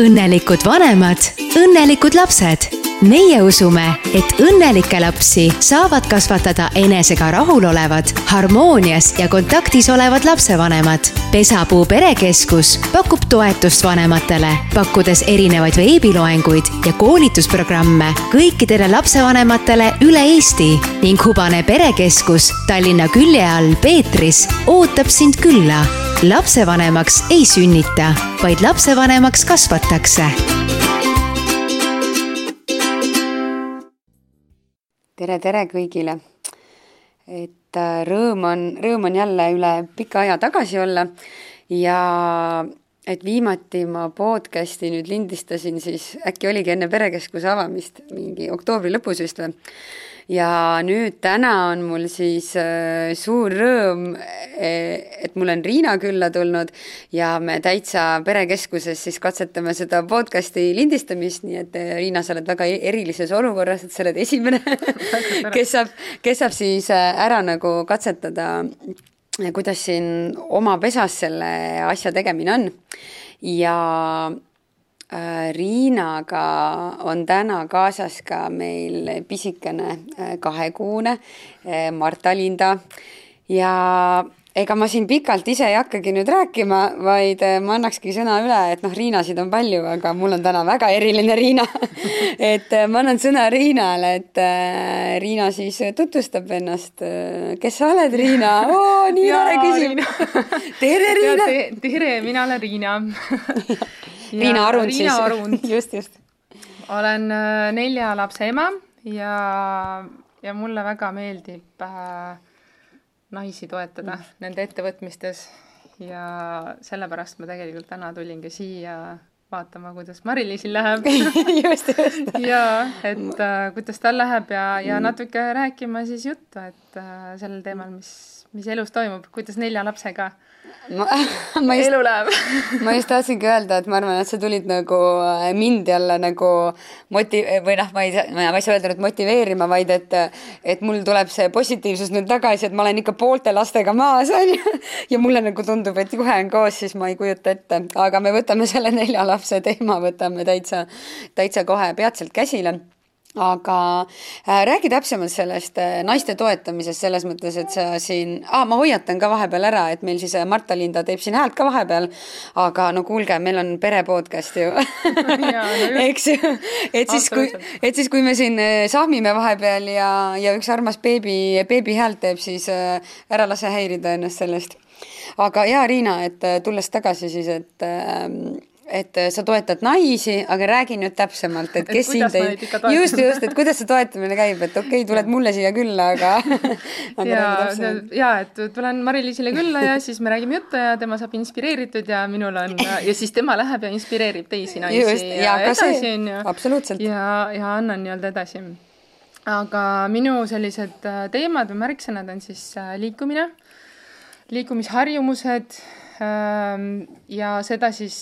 õnnelikud vanemad, õnnelikud lapsed. Meie usume, et õnnelikke lapsi saavad kasvatada enesega rahulolevad, harmoonias ja kontaktis olevad lapsevanemad. pesapuu perekeskus pakub toetust vanematele, pakkudes erinevaid veebiloenguid ja koolitusprogramme kõikidele lapsevanematele üle Eesti ning Hubane perekeskus Tallinna külje all Peetris ootab sind külla lapsevanemaks ei sünnita, vaid lapsevanemaks kasvatakse. Tere, tere kõigile. et äh, rõõm on, rõõm on jälle üle pika aja tagasi olla ja et viimati ma podcast'i nüüd lindistasin, siis äkki oligi enne perekeskuse avamist, mingi oktoobri lõpus vist või ja nüüd täna on mul siis äh, suur rõõm, e, et mul on Riina külla tulnud ja me täitsa perekeskuses siis katsetame seda podcast'i lindistamist, nii et äh, Riina, sa oled väga e-, erilises olukorras, et sa oled esimene kes saab, kes saab siis äh, ära nagu katsetada, kuidas siin oma pesas selle asja tegemine on. Ja Riinaga on täna kaasas ka meil pisikene äh, kahekuune äh, Marta-Linda ja ega ma siin pikalt ise ei hakkagi nüüd rääkima, vaid ma annakski sõna üle, et noh, Riinasid on palju, aga mul on täna väga eriline Riina et ma annan sõna Riinale, et Riina siis tutvustab ennast. kes sa oled, Riina? oo, nii tore küsimus. tere, Riina. tere, mina olen Riina Riina Arund Riina siis. Just, just. olen äh, nelja lapse ema ja, ja mulle väga meeldib äh, naisi toetada mm. nende ettevõtmistes ja sellepärast ma tegelikult täna tulingi siia vaatama, kuidas Mari-Liisil läheb just, just. ja et äh, kuidas tal läheb ja, ja mm. natuke rääkima siis juttu, et äh, sellel teemal, mis, mis elus toimub, kuidas nelja lapsega ma, ma just, elu läheb? ma just tahtsingi öelda, et ma arvan, et sa tulid nagu äh, mind jälle nagu moti- või noh, ma ei saa, ma ei saa öelda nüüd motiveerima, vaid et, et mul tuleb see positiivsus nüüd tagasi, et ma olen ikka poolte lastega maas, onju. ja mulle nagu tundub, et juhe on koos, siis ma ei kujuta ette, aga me võtame selle nelja lapse teema, võtame täitsa, täitsa kohe peatselt käsile aga äh, räägi täpsemalt sellest äh, naiste toetamisest selles mõttes, et sa siin ah,, ma hoiatan ka vahepeal ära, et meil siis äh, Marta-Linda teeb siin häält ka vahepeal. aga no kuulge, meil on pere podcast ju no eks ju, et siis kui, et siis kui me siin äh, sahmime vahepeal ja, ja üks armas beebi, beebi häält teeb, siis äh, ära lase häirida ennast sellest. aga ja Riina, et äh, tulles tagasi siis, et äh, et äh, sa toetad naisi, aga räägi nüüd täpsemalt, et kes et sind ei, just, just, et kuidas see toetamine käib, et okei okay,, tuled mulle siia külla, aga, aga ja, ja et tulen Mari-Liisile külla ja siis me räägime juttu ja tema saab inspireeritud ja minul on ja siis tema läheb ja inspireerib teisi naisi just, ja, ja edasi onju. absoluutselt. ja, ja annan nii-öelda edasi. aga minu sellised äh, teemad või märksõnad on siis äh, liikumine, liikumisharjumused ja seda siis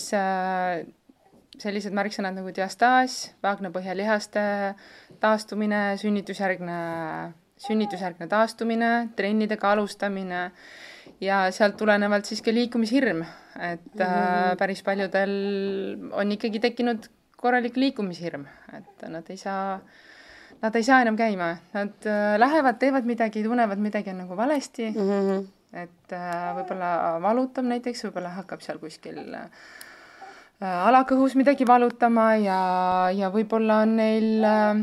sellised märksõnad nagu diastaas, vaagnapõhjalihaste taastumine, sünnitusjärgne, sünnitusjärgne taastumine, trennidega alustamine ja sealt tulenevalt siis ka liikumishirm, et mm -hmm. päris paljudel on ikkagi tekkinud korralik liikumishirm, et nad ei saa, nad ei saa enam käima, nad äh, lähevad, teevad midagi, tunnevad midagi on nagu valesti mm. -hmm et äh, võib-olla valutab näiteks, võib-olla hakkab seal kuskil äh, alakõhus midagi valutama ja, ja võib-olla on neil äh,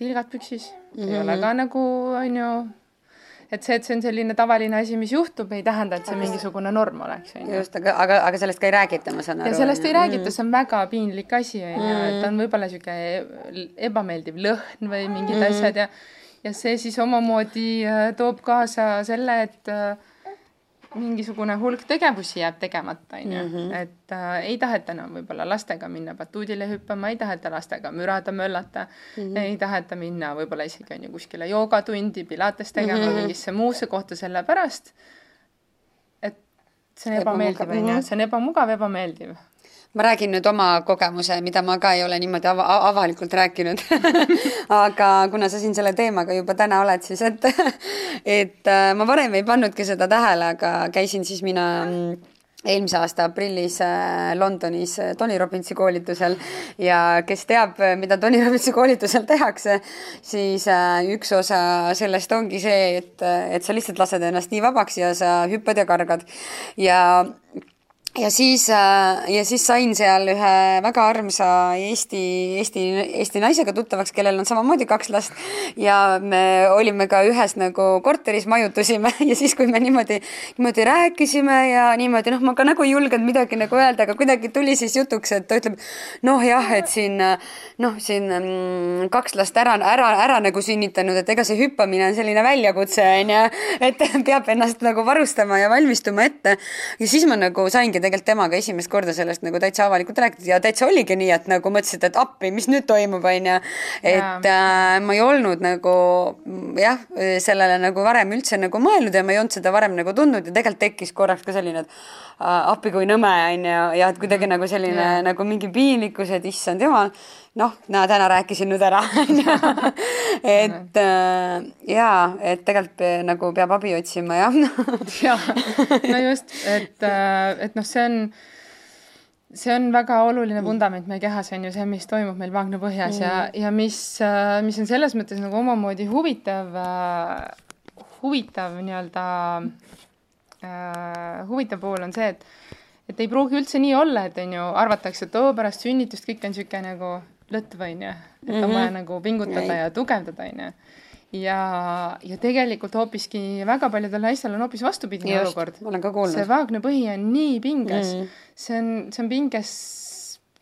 tilgad püksis mm, -hmm. ei ole ka nagu, on ju, et see, et see on selline tavaline asi, mis juhtub, ei tähenda, et see aga mingisugune norm oleks, on ju. just, aga, aga, aga sellest ka ei räägita, ma saan aru. ja sellest ei räägita, see on väga piinlik asi, on ju, et on võib-olla niisugune ebameeldiv lõhn või mingid mm -hmm. asjad ja ja see siis omamoodi äh, toob kaasa selle, et äh, mingisugune hulk tegevusi jääb tegemata, onju. Mhm. et äh, ei taheta enam võib-olla lastega minna batuudile hüppama, ei taheta lastega mürada, möllata mm, -hmm. ei taheta minna võib-olla isegi onju kuskile joogatundi, pilates tegema mm, -hmm. mingisse muusse kohta, sellepärast et see on ebameeldiv, onju, see on ebamugav, ebameeldiv ma räägin nüüd oma kogemuse, mida ma ka ei ole niimoodi ava avalikult rääkinud aga kuna sa siin selle teemaga juba täna oled, siis et, et äh, ma varem ei pannudki seda tähele, aga käisin siis mina eelmise aasta aprillis äh, Londonis äh, Tony Robbinsi koolitusel ja kes teab, mida Tony Robbinsi koolitusel tehakse, siis üks osa sellest ongi see, et, et sa lihtsalt lased ennast nii vabaks ja sa hüppad ja kargad. ja ja siis, äh, ja siis sain seal ühe väga armsa Eesti, Eesti, Eesti naisega tuttavaks, kellel on samamoodi kaks last. Ja me olime ka ühes nagu korteris, majutusime. Ja siis, kui me niimoodi, niimoodi rääkisime ja niimoodi, noh, ma ka nagu ei julgenud midagi nagu öelda, aga kuidagi tuli siis jutuks, et ta ütleb, noh jah, et siin noh, siin mm, kaks last ära, ära, ära nagu sünnitanud, et ega see hüppamine on selline väljakutse, on ju, et peab ennast nagu varustama ja valmistuma ette. ja siis ma nagu saingi tegelikult temaga esimest korda sellest nagu täitsa avalikult rääkinud ja täitsa oligi nii, et nagu mõtlesid, et appi, mis nüüd toimub, onju. et äh, ma ei olnud nagu jah, sellele nagu varem üldse nagu mõelnud ja ma ei olnud seda varem nagu tundnud ja tegelikult tekkis korraks ka selline, et äh, appi kui nõme onju ja et kuidagi nagu selline ja. nagu mingi piinlikkus, et issand jumal noh, näe, täna rääkisin nüüd ära et äh, jaa, et tegelikult nagu peab abi otsima, jah. Jah, no just, et, äh, et noh, see on, see on väga oluline vundament meie kehas, on ju see, mis toimub meil vaagna põhjas mm. ja, ja mis, äh, mis on selles mõttes nagu omamoodi huvitav, äh, huvitav nii-öelda äh,, huvitav pool on see, et et ei pruugi üldse nii olla, et on ju, arvatakse, et oo, pärast sünnitust kõik on niisugune nagu lõtv, on ju, et on -hmm. vaja nagu pingutada ja tugevdada, on ju. ja, ja tegelikult hoopiski väga paljudel naistel on hoopis vastupidine olukord. ma olen ka kuulnud. see vaagne põhi on nii pinges mm, -hmm. see on, see on pinges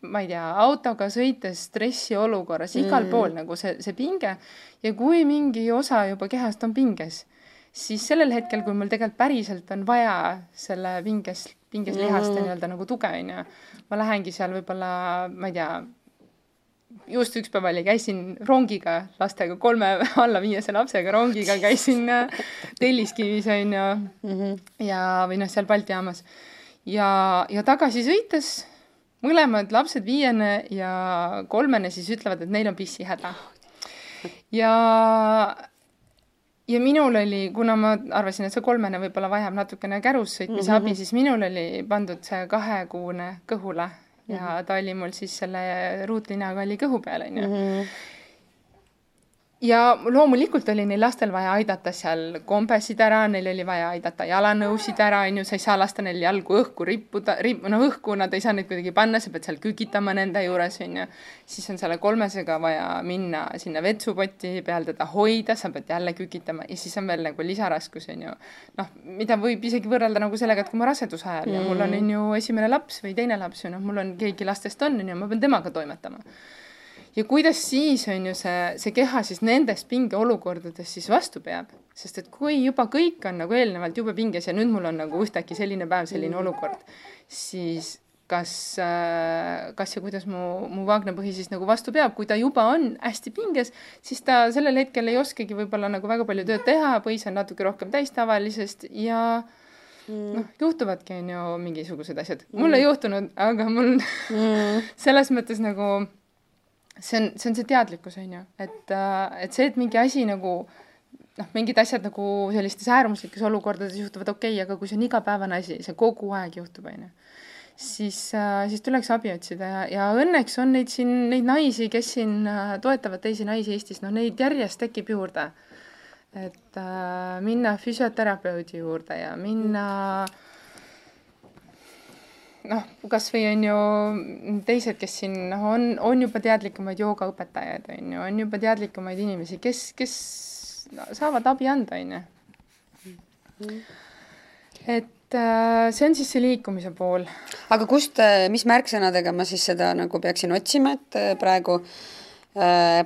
ma ei tea, autoga sõites stressiolukorras, igal mm. pool nagu see, see pinge ja kui mingi osa juba kehast on pinges, siis sellel hetkel, kui mul tegelikult päriselt on vaja selle pinges, pinges lihaste mm. nii-öelda nagu tuge, onju, ma lähengi seal võib-olla, ma ei tea, just üks päev oli, käisin rongiga lastega, kolme alla viiese lapsega rongiga käisin äh, Telliskivis onju mm -hmm. ja, või noh, seal Balti jaamas. ja, ja tagasi sõites mõlemad lapsed, viiene ja kolmene siis ütlevad, et neil on pissihäda. ja, ja minul oli, kuna ma arvasin, et see kolmene võib-olla vajab natukene kärus sõitmise mm -hmm. abi, siis minul oli pandud see kahekuune kõhule ja -hmm. ta oli mul siis selle ruutlinaga oli kõhu peal, onju mhm ja loomulikult oli neil lastel vaja aidata seal kombesid ära, neil oli vaja aidata jalanõusid ära, onju, sa ei saa lasta neil jalgu õhku rippuda, rip-, no õhku nad ei saa neid kuidagi panna, sa pead seal kükitama nende juures, onju. siis on selle kolmesega vaja minna sinna vetsupoti peal teda hoida, sa pead jälle kükitama ja siis on veel nagu lisaraskus, onju. noh, mida võib isegi võrrelda nagu sellega, et kui ma raseduse ajal ja mul on, mm. onju, esimene laps või teine laps või noh, mul on keegi lastest on, onju, ma pean temaga toimetama ja kuidas siis on ju see, see keha siis nendes pingeolukordades siis vastu peab, sest et kui juba kõik on nagu eelnevalt jube pinges ja nüüd mul on nagu ühtäkki selline päev, selline mm. olukord, siis kas, äh, kas ja kuidas mu, mu vaagnapõhi siis nagu vastu peab, kui ta juba on hästi pinges, siis ta sellel hetkel ei oskagi võib-olla nagu väga palju tööd teha, põis on natuke rohkem täis tavalisest ja mm. noh, juhtuvadki on ju mingisugused asjad. mul mm. ei juhtunud, aga mul mm. selles mõttes nagu see on, see on see teadlikkus, on ju, et, äh, et see, et mingi asi nagu noh, mingid asjad nagu sellistes äärmuslikes olukordades juhtuvad, okei okay,, aga kui see on igapäevane asi, see kogu aeg juhtub, on ju, siis, äh, siis tuleks abi otsida ja, ja õnneks on neid siin, neid naisi, kes siin äh, toetavad teisi naisi Eestis, noh, neid järjest tekib juurde. et äh, minna füsioterapeudi juurde ja minna mm noh, kasvõi on ju teised, kes siin noh, on, on juba teadlikumaid joogaõpetajaid, on ju, on juba teadlikumaid inimesi, kes, kes saavad abi anda, on ju. et äh, see on siis see liikumise pool. aga kust, äh, mis märksõnadega ma siis seda nagu peaksin otsima, et äh, praegu äh,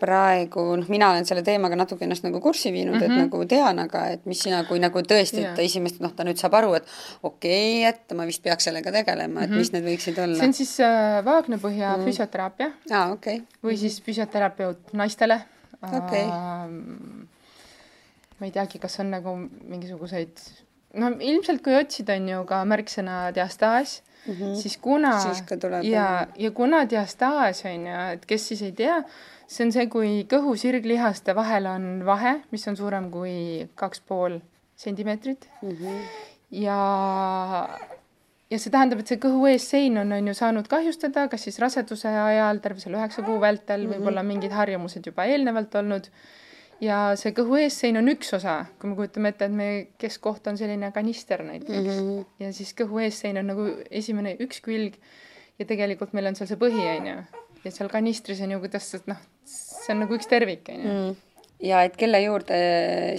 praegu noh, mina olen selle teemaga natuke ennast nagu kurssi viinud mm, -hmm. et mhm. nagu tean, aga et mis sina, kui nagu tõesti, et ta esimest, noh, ta nüüd saab aru, et okei okay,, et ma vist peaks sellega tegelema, et mm -hmm. mis need võiksid olla? see on siis äh, vaagnapõhja mm -hmm. füsioteraapia ah,. Okay. või siis füsioterapeut naistele okay.. ma ei teagi, kas on nagu mingisuguseid, no ilmselt kui otsida, on ju ka märksõna diastaas Mm -hmm. siis kuna siis ja, ja kuna diastaas on ju, et kes siis ei tea, see on see, kui kõhu sirglihaste vahel on vahe, mis on suurem kui kaks pool sentimeetrit mm. -hmm. ja, ja see tähendab, et see kõhu eessein on, on ju saanud kahjustada, kas siis raseduse ajal, terve selle üheksa kuu vältel mm -hmm. võib-olla mingid harjumused juba eelnevalt olnud ja see kõhu eessein on üks osa, kui me kujutame ette, et meie keskkoht on selline kanister näiteks mm -hmm. ja siis kõhu eessein on nagu esimene üks külg ja tegelikult meil on seal see põhi, on ju. ja seal kanistris on ju, kuidas, noh, see on nagu üks tervik, on ju mm ja et kelle juurde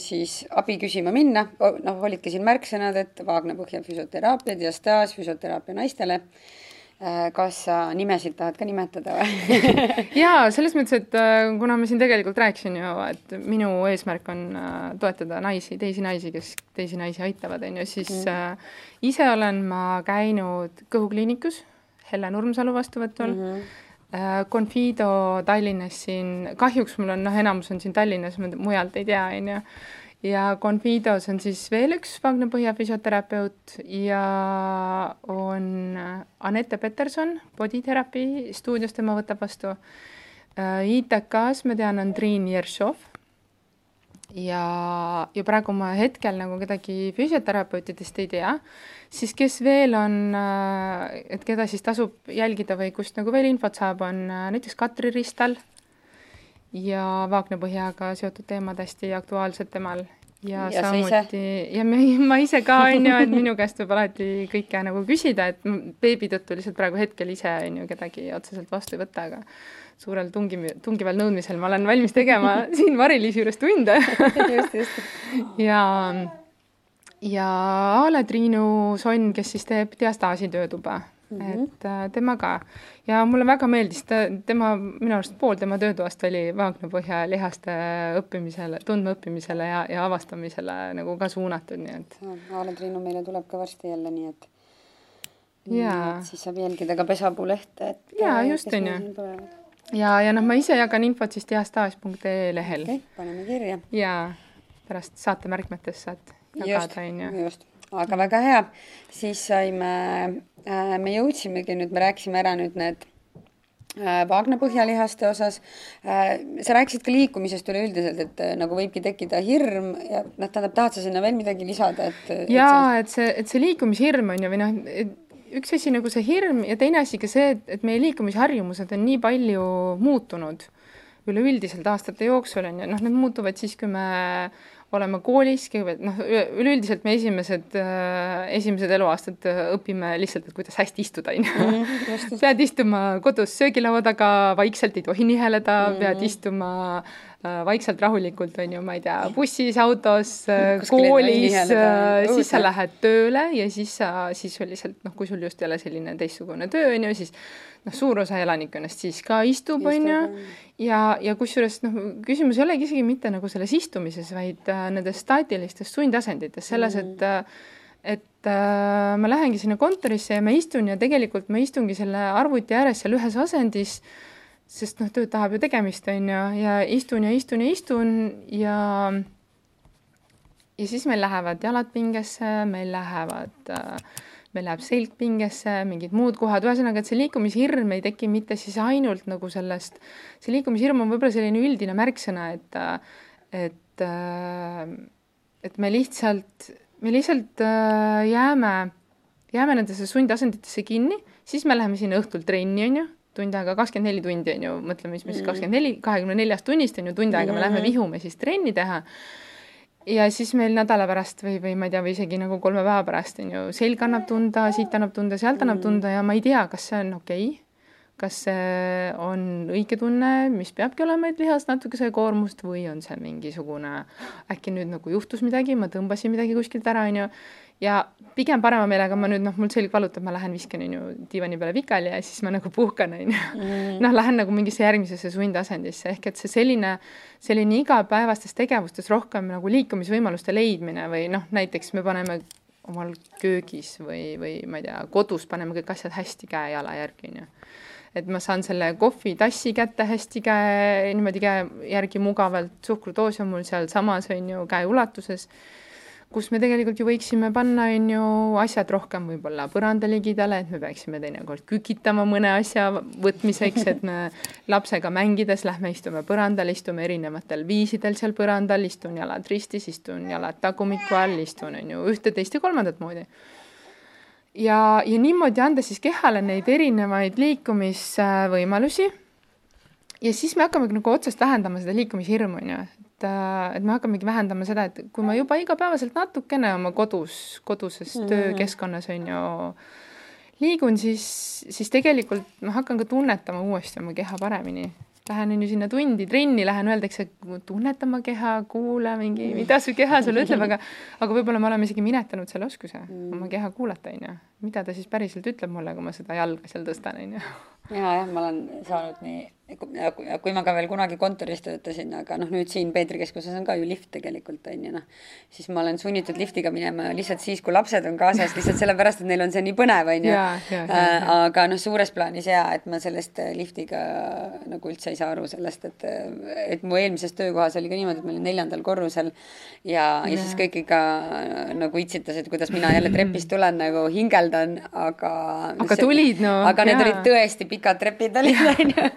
siis abi küsima minna, noh, olidki siin märksõnad, et Vaagna põhja füsioteraapia, diastaas, füsioteraapia naistele. Äh, kas sa nimesid tahad ka nimetada või jaa, selles mõttes, et äh, kuna ma siin tegelikult rääkisin ju, et minu eesmärk on äh, toetada naisi, teisi naisi, kes teisi naisi aitavad, on ju, siis mm. ise olen ma käinud kõhukliinikus Helle Nurmsalu vastuvõtul mm. -hmm Confido Tallinnas siin, kahjuks mul on noh, enamus on siin Tallinnas, ma mujalt ei tea, on ju, ja Confidos on siis veel üks Vagne Põhja füsioterapeut ja on Anette Peterson, Body Therapy stuudios, tema võtab vastu. Äh, ITK-s ma tean, on Triin Jeršov ja, ja praegu ma hetkel nagu kedagi füsioterapeutidest ei tea siis kes veel on, äh, et keda siis tasub jälgida või kust nagu veel infot saab, on äh, näiteks Katri Ristal ja Vaagna põhjaga seotud teemad hästi aktuaalsed temal. ja, ja samuti, ja me, ma ise ka, on ju, et minu käest võib alati kõike nagu küsida, et beebi tõttu lihtsalt praegu hetkel ise, on ju, kedagi otseselt vastu ei võta, aga suurel tungi, tungival nõudmisel ma olen valmis tegema siin Mari-Liisi juures tunde just, just. ja ja Aale Triinu Sonn, kes siis teeb diastaasi töötuba mm, -hmm. et äh, tema ka. ja mulle väga meeldis ta, tema, minu arust pool tema töötoast oli vaagnapõhja lihaste õppimisele, tundmaõppimisele ja, ja avastamisele nagu ka suunatud, nii et. Aale Triinu meile tuleb ka varsti jälle, nii et. jaa. siis saab jälgida ka Pesapuu lehte, et. jaa, just, on ju ja, ja noh, ma ise jagan infot siis diastaas.ee lehel. okay,, paneme kirja. jaa, pärast saate märkmetest saate jagada, on ju. just, aga väga hea, siis saime äh,, me jõudsimegi nüüd, me rääkisime ära nüüd need äh, Vaagna põhjalihaste osas äh,. sa rääkisid ka liikumisest üleüldiselt, et äh, nagu võibki tekkida hirm ja noh, tähendab, tahad sa sinna veel midagi lisada, et? jaa, et see, et see liikumishirm on ju, või noh, üks asi nagu see hirm ja teine asi ka see, et, et meie liikumisharjumused on nii palju muutunud üleüldiselt aastate jooksul on ju, noh, need muutuvad siis, kui me olema koolis, kõigepealt noh, üleüldiselt me esimesed äh,, esimesed eluaastad äh, õpime lihtsalt, et kuidas hästi istuda, on ju. Mhm, pead istuma kodus söögilaua taga, vaikselt ei tohi niheleda mm, -hmm. pead istuma äh, vaikselt rahulikult, on ju, ma ei tea, bussis, autos äh,, koolis, äh, siis sa lähed tööle ja siis sa sisuliselt noh, kui sul just ei ole selline teistsugune töö, on ju, siis noh, suur osa elanikkonnast siis ka istub, on ju, ja, ja kusjuures noh, küsimus ei olegi isegi mitte nagu selles istumises, vaid äh, nendes staatilistes sundasendites, selles mm., et äh, et äh, ma lähengi sinna kontorisse ja ma istun ja tegelikult ma istungi selle arvuti ääres seal ühes asendis, sest noh, tööd tahab ju tegemist, on ju, ja istun ja istun ja istun ja ja siis meil lähevad jalad pingesse, meil lähevad äh, meil läheb selg pingesse, mingid muud kohad, ühesõnaga, et see liikumishirm ei teki mitte siis ainult nagu sellest, see liikumishirm on võib-olla selline üldine märksõna, et, et, et me lihtsalt, me lihtsalt jääme, jääme nendesse sundasenditesse kinni, siis me läheme sinna õhtul trenni, on ju, tund aega, kakskümmend neli tundi on ju, mõtleme siis, mis mm. kakskümmend neli, kahekümne neljast tunnist on ju, tund aega me läheme mm. vihume siis trenni teha ja siis meil nädala pärast või, või ma ei tea, või isegi nagu kolme päeva pärast on ju, selg annab tunda, siit annab tunda, sealt annab mm. tunda ja ma ei tea, kas see on okei okay kas see on õige tunne, mis peabki olema, et lihas natuke sai koormust või on see mingisugune, äkki nüüd nagu juhtus midagi, ma tõmbasin midagi kuskilt ära, on ju, ja pigem parema meelega ma nüüd noh, mul selg valutab, ma lähen viskan on ju diivani peale pikali ja siis ma nagu puhkan on ju. Mm. noh, lähen nagu mingisse järgmisesse sundasendisse ehk et see selline, selline igapäevastes tegevustes rohkem nagu liikumisvõimaluste leidmine või noh, näiteks me paneme omal köögis või, või ma ei tea, kodus paneme kõik asjad hästi käe-jala järgi on ju et ma saan selle kohvitassi kätte hästi käe, niimoodi käe järgi mugavalt, suhkrudoos on mul sealsamas, on ju, käe ulatuses kus me tegelikult ju võiksime panna, on ju, asjad rohkem võib-olla põranda ligidale, et me peaksime teinekord kükitama mõne asja võtmiseks, et me lapsega mängides lähme istume põrandal, istume erinevatel viisidel seal põrandal, istun jalad ristis, istun jalad tagumiku all, istun, on ju, ühte, teist ja kolmandat moodi. ja, ja niimoodi anda siis kehale neid erinevaid liikumisvõimalusi. ja siis me hakkamegi nagu otsast vähendama seda liikumishirmu, on ju, et, äh, et me hakkamegi vähendama seda, et kui ma juba igapäevaselt natukene oma kodus, koduses mm -hmm. töökeskkonnas on ju liigun, siis, siis tegelikult ma hakkan ka tunnetama uuesti oma keha paremini lähen on ju sinna tundi trenni, lähen, öeldakse, tunneta oma keha, kuula mingi, mida su keha sulle ütleb, aga aga võib-olla me oleme isegi minetanud selle oskuse mm. oma keha kuulata, on ju. mida ta siis päriselt ütleb mulle, kui ma seda jalga seal tõstan, on ju. Ja jah, ma olen saanud nii kui ma ka veel kunagi kontoris töötasin, aga noh, nüüd siin Peetri keskuses on ka ju lift tegelikult on ju noh, siis ma olen sunnitud liftiga minema lihtsalt siis, kui lapsed on kaasas, lihtsalt sellepärast, et neil on see nii põnev, on ju. Äh, aga noh, suures plaanis jaa, et ma sellest äh, liftiga nagu üldse ei saa aru sellest, et, äh, et mu eelmises töökohas oli ka niimoodi, et ma olin neljandal korrusel ja, ja siis kõik ikka nagu itsitasid, kuidas mina jälle trepist tulen nagu hingeldan, aga. aga see, tulid no. aga need olid tõesti pikad trepid olid onju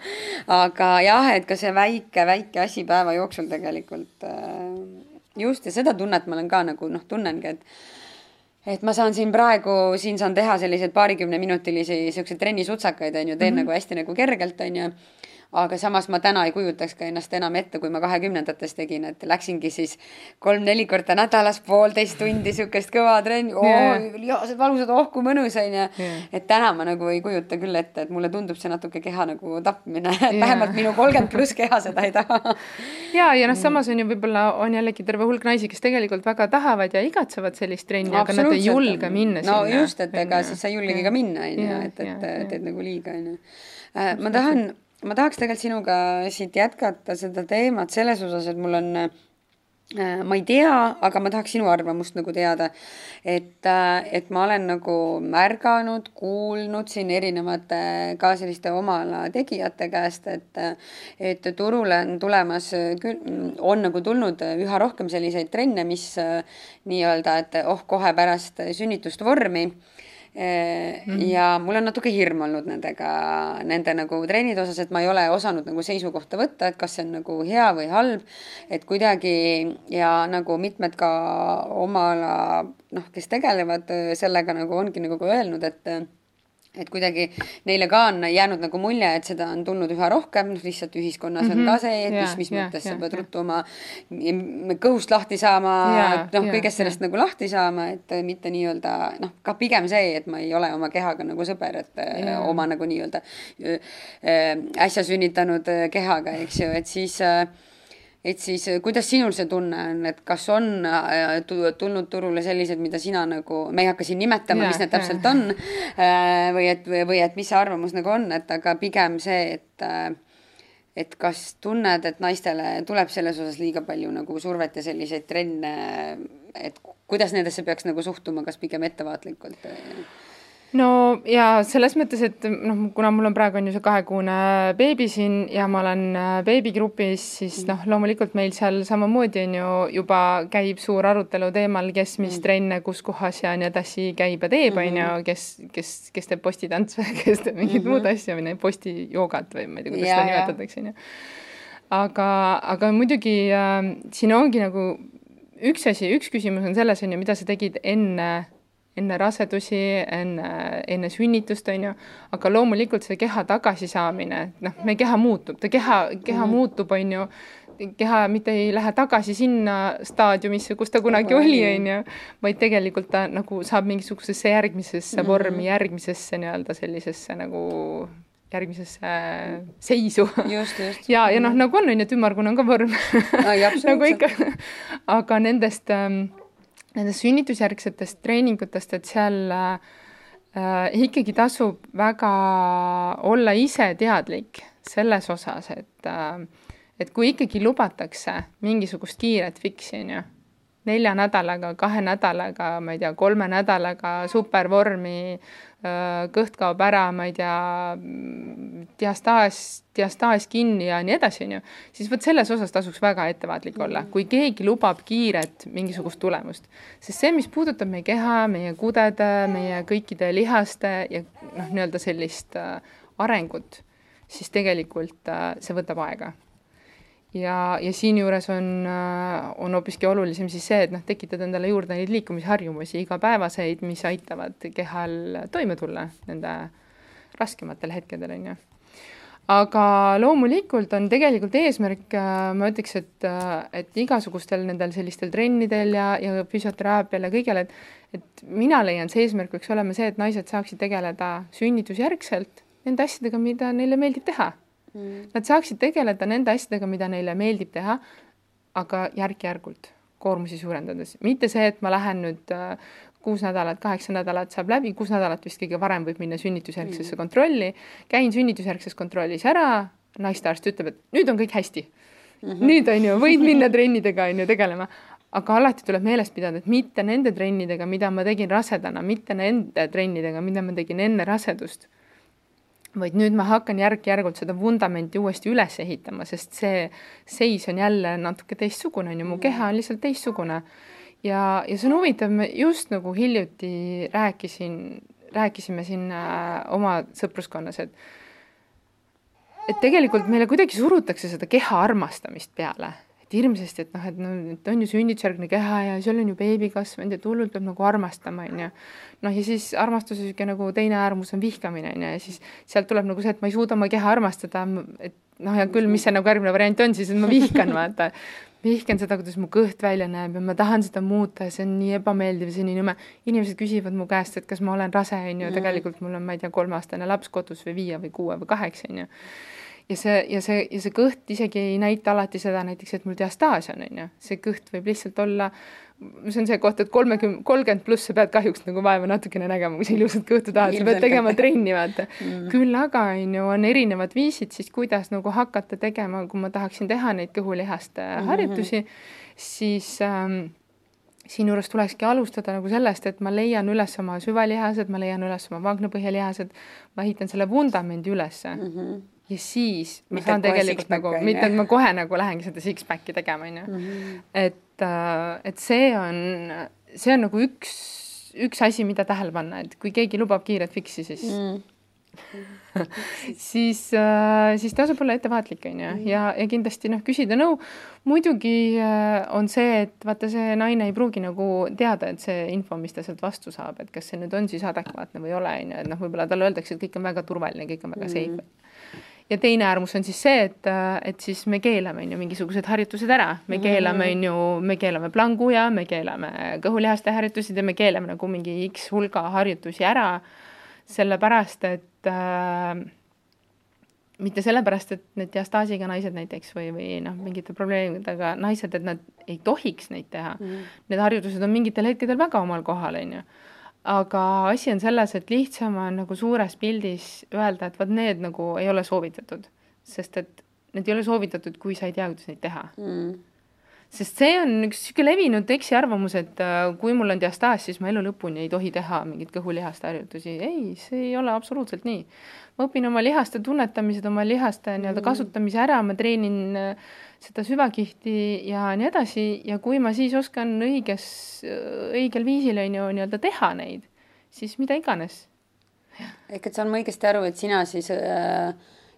aga jah, et ka see väike, väike asi päeva jooksul tegelikult äh, just ja seda tunnet ma olen ka nagu noh, tunnengi, et et ma saan siin praegu, siin saan teha selliseid paarikümneminutilisi siukseid trennisutsakaid, on ju, teen mm -hmm. nagu hästi nagu kergelt, on ju aga samas ma täna ei kujutaks ka ennast enam ette, kui ma kahekümnendates tegin, et läksingi siis kolm-neli korda nädalas poolteist tundi siukest kõva trenni oh, yeah., lihased valusad, oh kui mõnus onju yeah.. et täna ma nagu ei kujuta küll ette, et mulle tundub see natuke keha nagu tapmine yeah., vähemalt minu kolmkümmend pluss keha seda ei taha. ja, ja noh, samas on ju võib-olla on jällegi terve hulk naisi, kes tegelikult väga tahavad ja igatsevad sellist trenni, aga nad ei julge minna no, sinna. no just, et ega siis sa ei julgegi ka minna onju, et, et teed nagu liiga onju. Äh, ma tahan ma tahaks tegelikult sinuga siit jätkata seda teemat selles osas, et mul on äh, ma ei tea, aga ma tahaks sinu arvamust nagu teada, et, äh, et ma olen nagu märganud, kuulnud siin erinevate ka selliste oma ala tegijate käest, et, et turule on tulemas küll, on nagu tulnud üha rohkem selliseid trenne, mis äh, nii-öelda, et oh, kohe pärast sünnitust vormi. Ja mul on natuke hirm olnud nendega, nende nagu trennide osas, et ma ei ole osanud nagu seisukohta võtta, et kas see on nagu hea või halb. et kuidagi ja nagu mitmed ka oma ala noh, kes tegelevad sellega nagu ongi nagu ka öelnud, et et kuidagi neile ka on jäänud nagu mulje, et seda on tulnud üha rohkem, noh lihtsalt ühiskonnas mm -hmm. on ka see, et mis, mis ja, mõttes ja, sa pead ja. ruttu oma kõhust lahti saama, noh, kõigest sellest ja. nagu lahti saama, et mitte nii-öelda noh, ka pigem see, et ma ei ole oma kehaga nagu sõber, et ja. oma nagu nii-öelda äsja sünnitanud kehaga, eks ju, et siis äh, et siis äh, kuidas sinul see tunne on, et kas on äh, tulnud turule sellised, mida sina nagu, me ei hakka siin nimetama, mis need täpselt on, äh, või et, või et mis see arvamus nagu on, et aga pigem see, et et kas tunned, et naistele tuleb selles osas liiga palju nagu survet ja selliseid trenne, et kuidas nendesse peaks nagu suhtuma, kas pigem ettevaatlikult? No ja selles mõttes, et noh, kuna mul on praegu on ju see kahekuune beebi siin ja ma olen äh, beebigrupis, siis noh, loomulikult meil seal samamoodi on ju juba käib suur arutelu teemal, kes mis mm. trenne kus kohas ja nii edasi käib ja teeb, on ju, mm-hmm. kes, kes, kes teeb postitantse, kes teeb mingeid mm -hmm. muud asju või postijoogat või ma ei tea, kuidas ja, seda nimetatakse, on ju. aga, aga muidugi äh, siin ongi nagu üks asi, üks küsimus on selles, on ju, mida sa tegid enne enne rasedusi, enne, enne sünnitust, on ju, aga loomulikult see keha tagasisaamine, noh, meie keha muutub, ta keha, keha mm. muutub, on ju, keha mitte ei lähe tagasi sinna staadiumisse, kus ta kunagi oli, on ju, vaid tegelikult ta nagu saab mingisugusesse järgmisesse mm vormi, järgmisesse nii-öelda sellisesse nagu järgmisesse seisu. ja, ja noh, nagu on, on ju, et ümmargune on ka vorm. Nagu ikka. Aga nendest ähm, nendest sünnitusjärgsetest treeningutest, et seal äh, ikkagi tasub väga olla ise teadlik selles osas, et äh, et kui ikkagi lubatakse mingisugust kiiret fiksi, on ju, nelja nädalaga, kahe nädalaga, ma ei tea, kolme nädalaga supervormi, kõht kaob ära, ma ei tea, diastaas, diastaas kinni ja nii edasi, on ju, siis vot selles osas tasuks väga ettevaatlik olla, mm. kui keegi lubab kiiret mingisugust tulemust. sest see, mis puudutab meie keha, meie kudede, meie kõikide lihaste ja noh, nii-öelda sellist äh, arengut, siis tegelikult äh, see võtab aega. Ja, ja siinjuures on, on hoopiski olulisem siis see, et noh, tekitada endale juurde neid liikumisharjumusi igapäevaseid, mis aitavad kehal toime tulla nende raskematel hetkedel, on ju. Aga loomulikult on tegelikult eesmärk, ma ütleks, et, et igasugustel nendel sellistel trennidel ja, ja füsioteraapial ja kõigel, et et mina leian, see eesmärk võiks olema see, et naised saaksid tegeleda sünnitusjärgselt nende asjadega, mida neile meeldib teha mm.. Nad saaksid tegeleda nende asjadega, mida neile meeldib teha, aga järk-järgult, koormusi suurendades, mitte see, et ma lähen nüüd äh, kuus nädalat, kaheksa nädalat saab läbi, kuus nädalat vist kõige varem võib minna sünnitusjärgsesse mm. kontrolli, käin sünnitusjärgses kontrollis ära, naistearst ütleb, et nüüd on kõik hästi mm. -hmm. nüüd on ju, võid minna trennidega on ju tegelema, aga alati tuleb meeles pidada, et mitte nende trennidega, mida ma tegin rasedana, mitte nende trennidega, mida ma tegin enne rasedust, vaid nüüd ma hakkan järk-järgult seda vundamenti uuesti üles ehitama, sest see seis on jälle natuke teistsugune, on ju, mu keha on lihtsalt teistsugune. Ja, ja see on huvitav, me just nagu hiljuti rääkisin, rääkisime siin äh, oma sõpruskonnas, et et tegelikult meile kuidagi surutakse seda keha armastamist peale, et hirmsasti, et noh, et no et on ju sünnitusjärgne keha ja seal on ju beebi kasvanud ja hullult peab nagu armastama, on ju. noh, ja siis armastuse niisugune nagu teine äärmus on vihkamine, on ju, ja siis sealt tuleb nagu see, et ma ei suuda oma keha armastada, et noh, hea küll, mis see nagu järgmine variant on siis, et ma vihkan, vaata vihkan seda, kuidas mu kõht välja näeb ja ma tahan seda muuta ja see on nii ebameeldiv, see on nii nõme. inimesed küsivad mu käest, et kas ma olen rase, on ju, tegelikult mul on, ma ei tea, kolmeaastane laps kodus või viie või kuue või kaheksa, on ju. Ja see, ja see, ja see kõht isegi ei näita alati seda näiteks, et mul diastaas on, on ju, see kõht võib lihtsalt olla see on see koht, et kolmekümne, kolmkümmend pluss sa pead kahjuks nagu vaeva natukene nägema, kui sa ilusat kõhtu tahad, sa pead tegema trenni, vaata. Mm.. küll aga on ju, on erinevad viisid siis, kuidas nagu hakata tegema, kui ma tahaksin teha neid kõhulihaste mm -hmm. harjutusi, siis ähm, siinjuures tulekski alustada nagu sellest, et ma leian üles oma süvalihased, ma leian üles oma vaagnapõhjalihased, ma ehitan selle vundamendi ülesse. Mm. -hmm ja siis ma mitte saan tegelikult nagu, mitte et ma kohe nagu lähengi seda six-pack'i tegema, on ju. Mhm. et et, äh, et see on, see on nagu üks, üks asi, mida tähele panna, et kui keegi lubab kiiret fiksi, siis mm. siis, äh, siis tasub olla ettevaatlik, on ju, mm. ja, ja kindlasti noh, küsida nõu. muidugi äh, on see, et vaata, see naine ei pruugi nagu teada, et see info, mis ta sealt vastu saab, et kas see nüüd on siis adekvaatne või ei ole, on ju, et noh, võib-olla talle öeldakse, et kõik on väga turvaline, kõik on väga mm. safe ja teine äärmus on siis see, et, et siis me keelame, on ju, mingisugused harjutused ära, me keelame, on ju, me keelame plangu ja me keelame kõhulihaste harjutused ja me keelame nagu mingi X hulga harjutusi ära, sellepärast et äh, mitte sellepärast, et need diastaasiga naised näiteks või, või noh, mingite probleemidega naised, et nad ei tohiks neid teha. Mm. Need harjutused on mingitel hetkedel väga omal kohal, on ju aga asi on selles, et lihtsam on nagu suures pildis öelda, et vot need nagu ei ole soovitatud, sest et need ei ole soovitatud, kui sa ei tea, kuidas neid teha mm. sest see on üks niisugune levinud eksiarvamus, et äh, kui mul on diastaas, siis ma elu lõpuni ei tohi teha mingeid kõhulihaste harjutusi. ei, see ei ole absoluutselt nii. ma õpin oma lihaste tunnetamised, oma lihaste nii-öelda mm. kasutamise ära, ma treenin äh, seda süvakihti ja nii edasi ja kui ma siis oskan õiges, õigel viisil on ju nii-öelda teha neid, siis mida iganes. ehk et saan ma õigesti aru, et sina siis äh,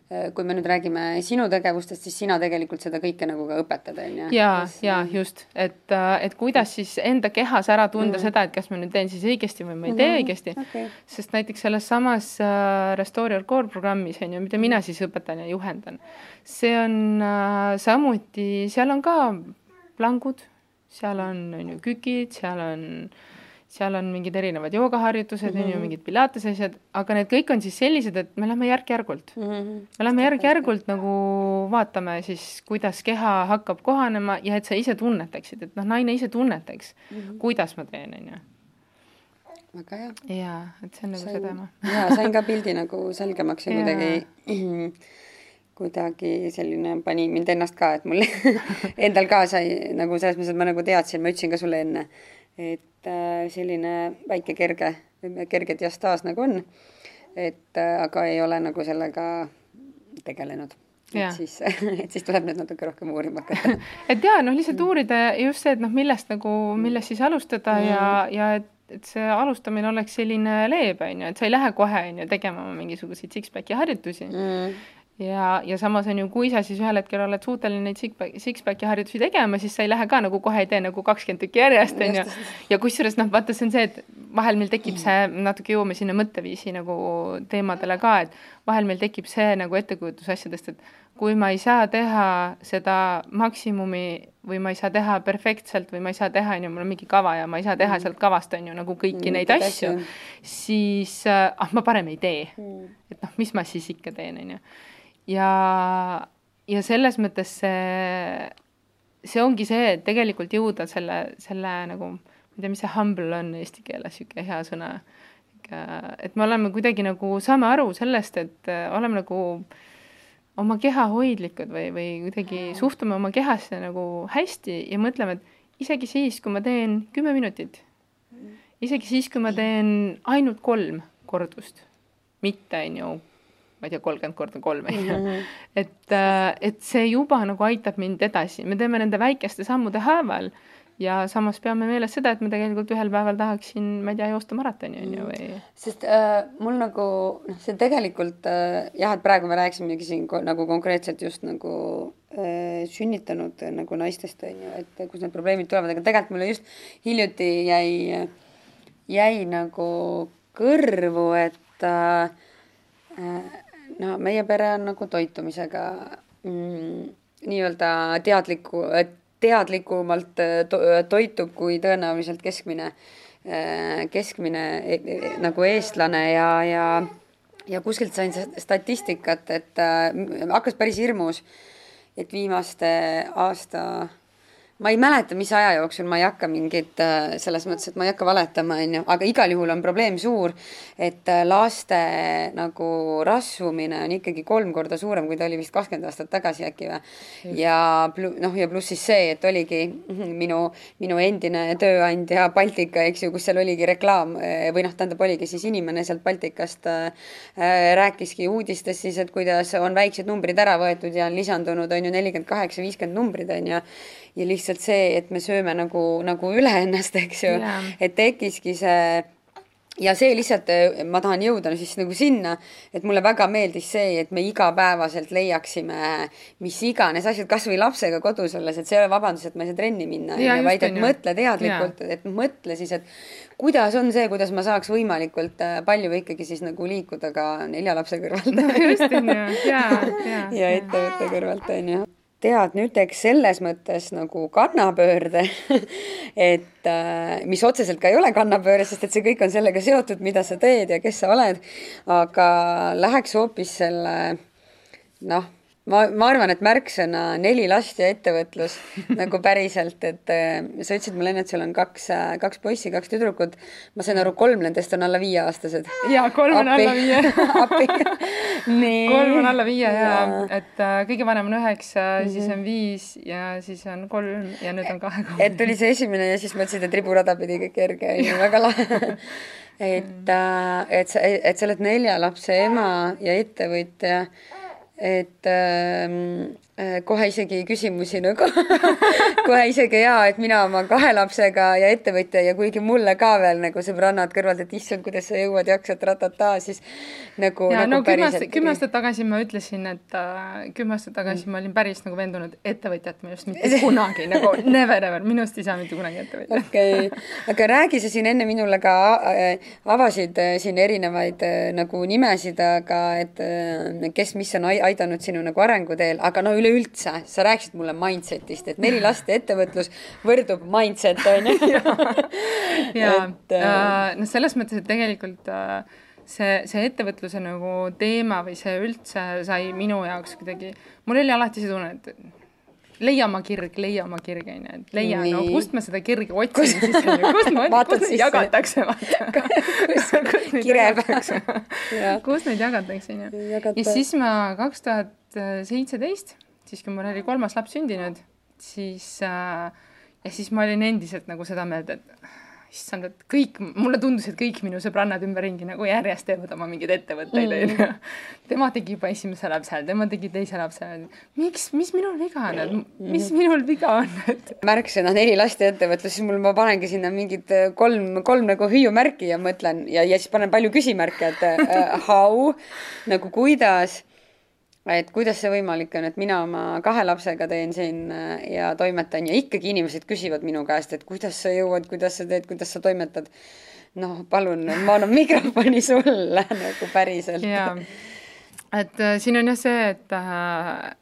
kui me nüüd räägime sinu tegevustest, siis sina tegelikult seda kõike nagu ka õpetad, on ju? ja, ja just, et, äh, et kuidas siis enda kehas ära tunda mm. seda, et kas ma nüüd teen siis õigesti või ma ei tee mm õigesti? okay.. sest näiteks selles samas uh, Restore Your Core programmis, on ju, mida mina siis õpetan ja juhendan, see on samuti, seal on ka plangud, seal on, on ju, kükid, seal on uh, seal on mingid erinevad joogaharjutused mm, on -hmm. ju, mhm. mingid pilatese asjad, aga need kõik on siis sellised, et me lähme järk-järgult mm. -hmm. me lähme järk-järgult nagu vaatame siis, kuidas keha hakkab kohanema ja et sa ise tunnetaksid, et noh, naine ise tunnetaks mm, -hmm. kuidas ma teen, on ju väga hea. jaa, et see on nagu see teema. jaa, sain ka pildi nagu selgemaks ja kuidagi kuidagi selline pani mind ennast ka, et mul endal ka sai nagu selles mõttes, et ma nagu teadsin, ma ütlesin ka sulle enne, et äh, selline väike kerge, kerge diastaas nagu on, et äh, aga ei ole nagu sellega tegelenud. et siis, et siis tuleb nüüd natuke rohkem uurima hakata et jaa, noh, lihtsalt uurida just see, et noh, millest nagu, millest siis alustada mm. ja, ja et et see alustamine oleks selline leebe, on ju, et sa ei lähe kohe, on ju, tegema mingisuguseid six-pack'i harjutusi mm ja, ja samas on ju, kui sa siis ühel hetkel oled suuteline neid six-pack, six-pack'i harjutusi tegema, siis sa ei lähe ka nagu kohe ei tee nagu kakskümmend tükki järjest, on ju. ja kusjuures noh, vaata, see on see, et vahel meil tekib see, natuke jõuame sinna mõtteviisi nagu teemadele ka, et vahel meil tekib see nagu ettekujutus asjadest, et kui ma ei saa teha seda maksimumi või ma ei saa teha perfektselt või ma ei saa teha, on ju, mul on mingi kava ja ma ei saa teha mm. sealt kavast, on ju, nagu kõiki mm, neid asju, siis äh, ah, ma parem ei tee. Mm.. et noh, mis ma siis ikka teen, on ju ja, ja selles mõttes see, see ongi see, et tegelikult jõuda selle, selle nagu, ma ei tea, mis see humble on eesti keeles, niisugune hea sõna. et me oleme kuidagi nagu, saame aru sellest, et äh, oleme nagu oma keha hoidlikud või, või kuidagi suhtume oma kehasse nagu hästi ja mõtleme, et isegi siis, kui ma teen kümme minutit, isegi siis, kui ma teen ainult kolm kordust, mitte on ju ma ei tea, kolmkümmend korda kolm, on ju. Mhm. et, äh, et see juba nagu aitab mind edasi, me teeme nende väikeste sammude haaval ja samas peame meeles seda, et ma tegelikult ühel päeval tahaksin, ma ei tea, joosta maratoni, on ju, või. sest äh, mul nagu noh, see tegelikult äh, jah, et praegu me rääkisimegi siin nagu konkreetselt just nagu äh, sünnitanud äh, nagu naistest, on ju, et kus need probleemid tulevad, aga tegelikult mulle just hiljuti jäi, jäi nagu kõrvu, et äh, äh no meie pere on nagu toitumisega mm, nii-öelda teadliku, teadlikumalt äh, to, toitub kui tõenäoliselt keskmine, äh, keskmine nagu eestlane ja, ja ja kuskilt sain statistikat, et äh, hakkas päris hirmus, et viimaste aasta ma ei mäleta, mis aja jooksul ma ei hakka mingit, äh, selles mõttes, et ma ei hakka valetama, on ju, aga igal juhul on probleem suur, et äh, laste nagu rasvumine on ikkagi kolm korda suurem, kui ta oli vist kakskümmend aastat tagasi äkki või. ja noh, ja pluss siis see, et oligi minu, minu endine tööandja Baltika, eks ju, kus seal oligi reklaam äh, või noh, tähendab, oligi siis inimene sealt Baltikast äh, rääkiski uudistes siis, et kuidas on väiksed numbrid ära võetud ja on lisandunud, on ju, nelikümmend kaheksa, viiskümmend numbrid, on ju ja lihtsalt see, et me sööme nagu, nagu üle ennast, eks ju. Yeah., et tekkiski see ja see lihtsalt, ma tahan jõuda siis nagu sinna, et mulle väga meeldis see, et me igapäevaselt leiaksime mis iganes asjad, kasvõi lapsega kodus olles, et see ei ole vabandus, et ma ei saa trenni minna, vaid et mõtle teadlikult, et mõtle siis, et kuidas on see, kuidas ma saaks võimalikult äh, palju ikkagi siis nagu liikuda ka nelja lapse kõrvalt. No just, on ju, ja, ja. ja ettevõtte kõrvalt, on ju tead, nüüd teeks selles mõttes nagu kannapöörde et äh, mis otseselt ka ei ole kannapööre, sest et see kõik on sellega seotud, mida sa teed ja kes sa oled. aga läheks hoopis selle noh ma, ma arvan, et märksõna neli last ja ettevõtlus nagu päriselt, et äh, sa ütlesid mulle enne, et sul on kaks äh,, kaks poissi, kaks tüdrukut. ma sain aru, kolm nendest on alla viieaastased. ja kolm on alla viie kolm on alla viie ja, ja., et äh, kõige vanem on üheksa mm, -hmm. siis on viis ja siis on kolm ja nüüd on kahekümne. et tuli see esimene ja siis mõtlesid, et riburada pidi kõik kerge, on ju, väga lahe et äh,, et sa, et sa oled nelja lapse ema ja ettevõtja et ähm, äh, kohe isegi küsimusi nagu kohe isegi jaa, et mina oma kahe lapsega ja ettevõtja ja kuigi mulle ka veel nagu sõbrannad kõrvalt, et issand, kuidas sa jõuad, jaksad ratata, siis nagu. ja nagu no kümme aastat, kümme aastat tagasi ma ütlesin, et äh, kümme aastat tagasi mm. ma olin päris nagu veendunud, ettevõtjat minust mitte kunagi nagu never ever, minust ei saa mitte kunagi ettevõtja. okei okay., aga räägi sa siin enne minule ka äh, avasid äh, siin erinevaid äh, nagu nimesid, aga et äh, kes, mis on aidanud sinu nagu arenguteel, aga no üleüldse, sa rääkisid mulle mindset'ist, et neli last ja ettevõtlus võrdub mindset, on ju. jaa, äh, noh, selles mõttes, et tegelikult äh, see, see ettevõtluse nagu teema või see üldse sai minu jaoks kuidagi, mul oli alati see tunne, et leia oma kirg, leia oma kirg, onju, et leia, no kust ma seda kirge otsin siis, kust ma, kust neid jagatakse, vaata. kust neid jagatakse, onju. ja siis ma kaks tuhat seitseteist, siis kui mul oli kolmas laps sündinud, siis äh, ja siis ma olin endiselt nagu seda meelt, et issand, et kõik, mulle tundus, et kõik minu sõbrannad ümberringi nagu järjest teevad oma mingeid ettevõtteid, onju. Mm. tema tegi juba esimese lapse, tema tegi teise lapse. miks, mis minul viga on, et mis mm. minul viga on, et. märksõna neli last ja ettevõtlus, siis mul, ma panengi sinna mingid äh, kolm, kolm nagu hüüumärki ja mõtlen ja, ja siis panen palju küsimärke, et uh, how nagu kuidas et kuidas see võimalik on, et mina oma kahe lapsega teen siin äh, ja toimetan ja ikkagi inimesed küsivad minu käest, et kuidas sa jõuad, kuidas sa teed, kuidas sa toimetad. noh, palun, ma annan mikrofoni sulle nagu päriselt. jaa, et äh, siin on jah see, et äh,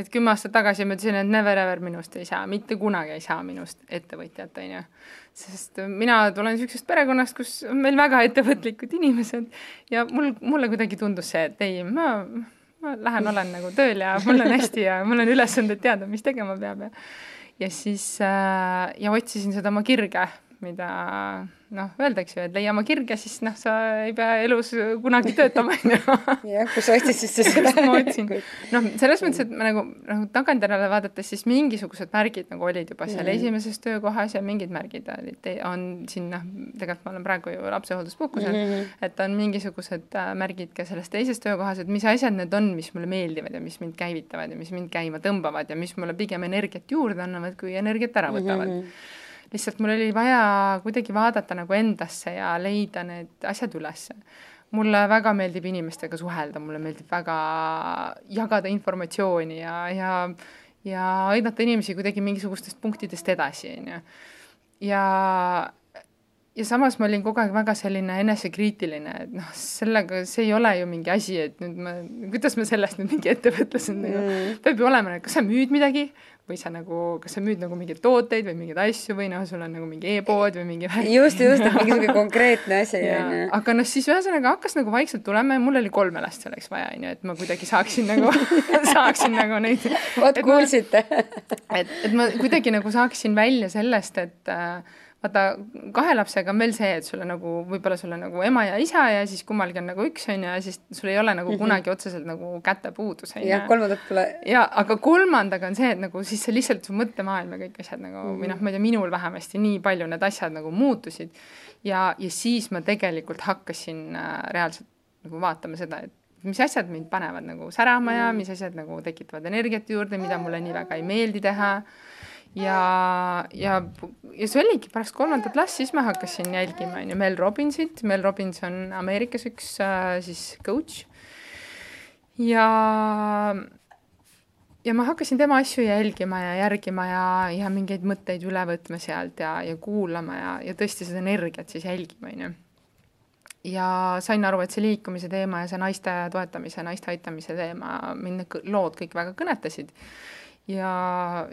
et kümme aastat tagasi ma ütlesin, et never ever minust ei saa, mitte kunagi ei saa minust ettevõtjat, on ju. sest mina tulen niisugusest perekonnast, kus on meil väga ettevõtlikud inimesed ja mul, mulle kuidagi tundus see, et ei, ma ma lähen, olen nagu tööl ja mul on hästi ja mul on ülesanded teada, mis tegema peab ja ja siis äh, ja otsisin seda oma kirge, mida noh, öeldakse ju, et leia oma kirge, siis noh, sa ei pea elus kunagi töötama, on ju. jah, kus sa otsisid siis seda? ma otsin. noh, selles mõttes, et ma nagu, nagu tagantjärele vaadates, siis mingisugused märgid nagu olid juba seal mm. esimeses töökohas ja mingid märgid olid, on siin noh, tegelikult ma olen praegu ju lapsehoolduspuhkusel mm, -hmm. et on mingisugused äh, märgid ka selles teises töökohas, et mis asjad need on, mis mulle meeldivad ja mis mind käivitavad ja mis mind käima tõmbavad ja mis mulle pigem energiat juurde annavad, kui energiat ära võtavad mm. -hmm lihtsalt mul oli vaja kuidagi vaadata nagu endasse ja leida need asjad ülesse. mulle väga meeldib inimestega suhelda, mulle meeldib väga jagada informatsiooni ja, ja ja aidata inimesi kuidagi mingisugustest punktidest edasi, on ju. ja ja samas ma olin kogu aeg väga selline enesekriitiline, et noh, sellega, see ei ole ju mingi asi, et nüüd ma, kuidas ma sellest nüüd mingi ettevõtlasena nagu mm. peab ju olema, kas sa müüd midagi või sa nagu, kas sa müüd nagu mingeid tooteid või mingeid asju või noh, sul on nagu mingi e-pood või mingi just, just, et mingisugune konkreetne asi on ju. aga noh, siis ühesõnaga hakkas nagu vaikselt tulema ja mul oli kolme last selleks vaja, on ju, et ma kuidagi saaksin nagu saaksin nagu neid vot kuulsite. et, et ma kuidagi nagu saaksin välja sellest, et äh, vaata, kahe lapsega on veel see, et sul on nagu, võib-olla sul on nagu ema ja isa ja siis kummalgi on nagu üks, on ju, ja siis sul ei ole nagu mm -hmm. kunagi otseselt nagu kätepuudus, on ju. jah, kolmandat pole. jaa, aga kolmandaga on see, et nagu siis see lihtsalt su mõttemaailm ja kõik asjad nagu mm -hmm. või noh, ma ei tea, minul vähemasti nii palju need asjad nagu muutusid ja, ja siis ma tegelikult hakkasin äh, reaalselt nagu vaatama seda, et mis asjad mind panevad nagu särama ja mhm. mis asjad nagu tekitavad energiat juurde, mida mulle nii väga ei meeldi teha ja, ja, ja see oligi pärast kolmandat last, siis ma hakkasin jälgima, on ju, Mel Robbinsit, Mel Robbins on Ameerikas üks äh, siis coach. ja, ja ma hakkasin tema asju jälgima ja järgima ja, ja mingeid mõtteid üle võtma sealt ja, ja kuulama ja, ja tõesti seda energiat siis jälgima, on ju. ja sain aru, et see liikumise teema ja see naiste toetamise, naiste aitamise teema, mind need lood kõik väga kõnetasid ja,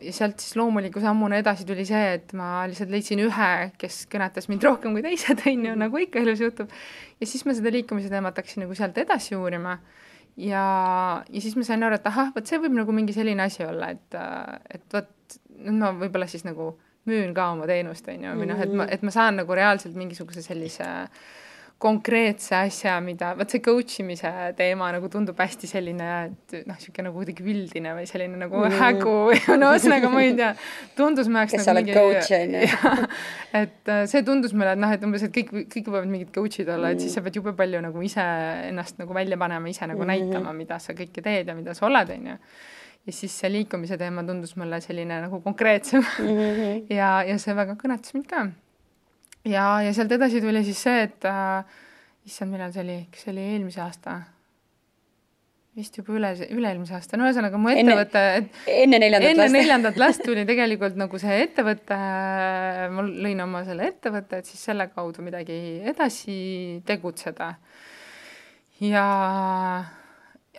ja sealt siis loomuliku sammuna edasi tuli see, et ma lihtsalt leidsin ühe, kes kõnetas mind rohkem kui teised, on ju, nagu ikka elus juhtub. ja siis ma seda liikumise teemat hakkasin nagu sealt edasi uurima. ja, ja siis ma sain aru, et ahah, vot see võib nagu mingi selline asi olla, et, et vot, no võib-olla siis nagu müün ka oma teenust, on ju, või noh, et ma, et ma saan nagu reaalselt mingisuguse sellise äh, konkreetse asja, mida, vot see coach imise teema nagu tundub hästi selline, et noh, niisugune nagu kuidagi üldine või selline nagu mm. hägu või no ühesõnaga ma ei tea, tundus minu jaoks kes nagu mingi coach on ju. et äh, see tundus mulle, et noh, et umbes, et kõik, kõik võivad mingid coach'id olla mm., et siis sa pead jube palju nagu ise ennast nagu välja panema, ise nagu mm -hmm. näitama, mida sa kõike teed ja mida sa oled, on ju ja siis see liikumise teema tundus mulle selline nagu konkreetsem mm. -hmm. ja, ja see väga kõnetas mind ka ja, ja sealt edasi tuli siis see, et äh, issand, millal see oli, kas see oli eelmise aasta? vist juba üle, üle-eelmise aasta, no ühesõnaga mu ettevõte, et enne neljandat enne last neljandat last tuli tegelikult nagu see ettevõte, ma lõin oma selle ettevõtte, et siis selle kaudu midagi edasi tegutseda. ja